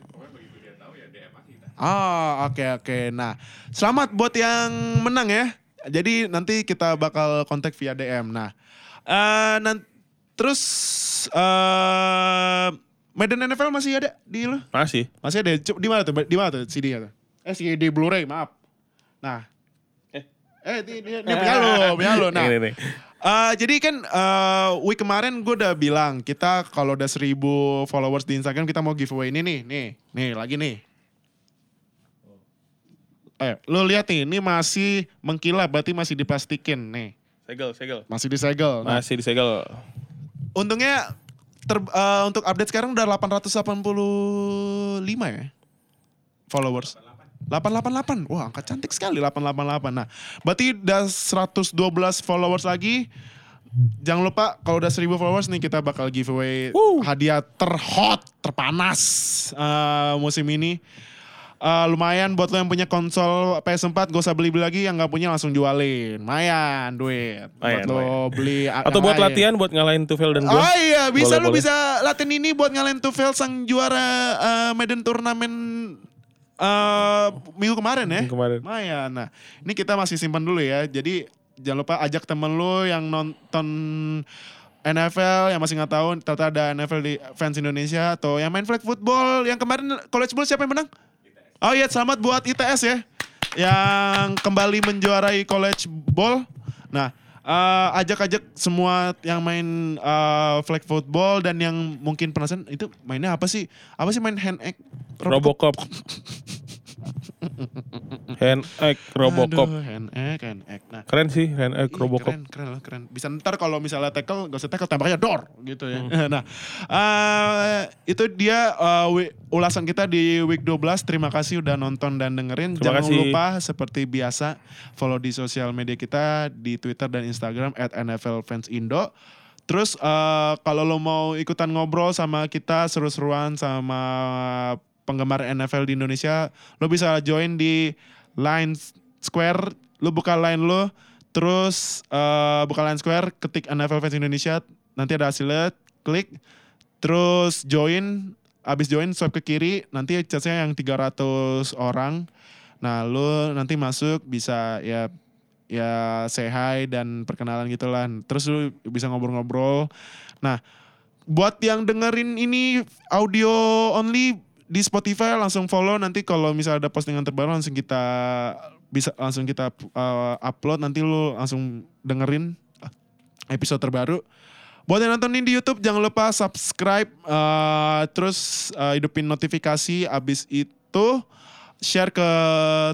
Ah, oke oke. Nah, selamat buat yang menang ya. Jadi nanti kita bakal kontak via DM. Nah, eh nan- terus eh Medan NFL masih ada di lu? Masih. Masih ada. Cuk, Di mana tuh? Di mana tuh CD-nya tuh? Eh CD Blu-ray, maaf. Nah. Eh. Eh, di, di, di punya lu, punya lu. Nah, Ini, eh, jadi kan eh, week kemarin gue udah bilang kita kalau udah seribu followers di Instagram kita mau giveaway ini nih, nih, nih lagi nih. Eh, lu lihat nih, ini masih mengkilap, berarti masih diplastikin nih, Segel, segel. masih disegel. Nah, Masih disegel. untungnya ter, eh, untuk update sekarang udah 885 ya followers. 888. Wah, angka cantik sekali 888. Nah, berarti udah 112 followers lagi. Jangan lupa kalau udah 1000 followers nih kita bakal giveaway hadiah terhot, terpanas eh, musim ini. Eh, lumayan buat lo yang punya konsol PS4 gak usah beli-beli lagi yang gak punya langsung jualin. Lumayan duit. buat Lumayan, lo lumayan. beli Atau yang buat lain. latihan buat ngalahin Tufel dan gue. Oh iya, bisa Boleh, boleh. bisa latihan ini buat ngalahin Tufel sang juara eh, Medan turnamen eh, minggu kemarin ya. Minggu kemarin. Lumayan. Nah, ini kita masih simpan dulu ya. Jadi jangan lupa ajak temen lu yang nonton NFL yang masih nggak tahu ternyata ada NFL di fans Indonesia atau yang main flag football yang kemarin college ball siapa yang menang? Oh iya, selamat buat ITS ya yang kembali menjuarai college ball. Nah, eh, ajak-ajak semua yang main eh, flag football dan yang mungkin penasaran itu mainnya apa sih? Apa sih main hand egg? Robocop. Hand egg Robocop. Aduh, hand egg, hand egg. Nah, Keren sih hand egg Ih, Robocop. Keren, keren loh, keren. Bisa ntar kalau misalnya tackle, gak usah tackle, tembaknya door gitu ya. Hmm. nah, eh, itu dia wi- ulasan kita di week 12. Terima kasih udah nonton dan dengerin. Terima Jangan kasih. lupa seperti biasa follow di sosial media kita di Twitter dan Instagram at NFL Fans Indo. Terus eh, kalau lo mau ikutan ngobrol sama kita seru-seruan sama penggemar NFL di Indonesia, lo bisa join di Line Square. Lo buka line lo, terus eh, buka line Square, ketik NFL Fans Indonesia, nanti ada hasilnya, klik, terus join, abis join swipe ke kiri, nanti chatnya yang 300 orang. Nah, lo nanti masuk bisa ya ya say hi dan perkenalan gitu lah. Terus lu bisa ngobrol-ngobrol. Nah, buat yang dengerin ini audio only di Spotify langsung follow nanti kalau misalnya ada postingan terbaru langsung kita bisa langsung kita uh, upload nanti lu langsung dengerin episode terbaru. Buat yang nontonin di YouTube jangan lupa subscribe uh, terus uh, hidupin notifikasi abis itu share ke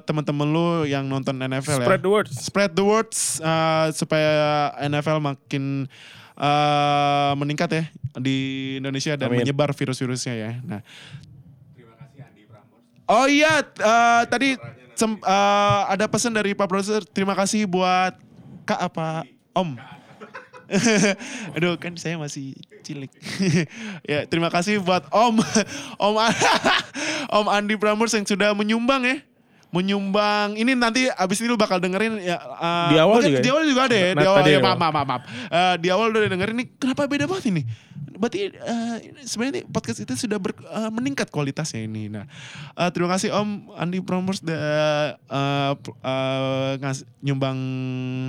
teman-teman lu yang nonton NFL ya. Spread the word. Spread the words uh, supaya NFL makin uh, meningkat ya di Indonesia dan Amin. menyebar virus-virusnya ya. Nah. Oh iya, uh, tadi sem- uh, ada pesan dari Pak Produser. Terima kasih buat Kak apa Om. Aduh kan saya masih cilik. ya terima kasih buat Om Om Om Andi Prambors yang sudah menyumbang ya. Menyumbang ini nanti abis ini lu bakal dengerin ya. uh, Di awal juga ya? Di awal juga ada ya. Di Nah, awal tadi ya, ya, maaf, maaf, maaf. Uh, di awal udah dengerin ini kenapa beda banget ini? Berarti uh, sebenarnya podcast itu sudah ber- uh, meningkat kualitasnya ini. Nah, uh, terima kasih Om Andi udah uh, uh, ngas- nyumbang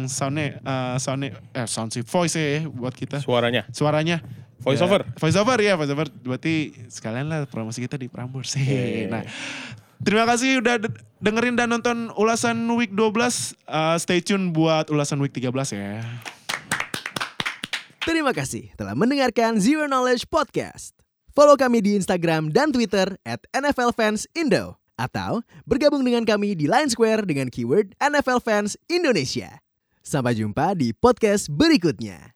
soundnya, uh, soundnya, eh sound sih voice ya buat kita Suaranya. suaranya Voice Ya, over? voice over ya voice over berarti sekalian lah promosi kita di Prambors Iya. nah terima kasih udah de- dengerin dan nonton ulasan week 12 Uh, stay tune buat ulasan week 13 ya Terima kasih telah mendengarkan Zero Knowledge Podcast. Follow kami di Instagram dan Twitter at NFL Fans Indo. Atau bergabung dengan kami di Line Square dengan keyword NFL Fans Indonesia. Sampai jumpa di podcast berikutnya.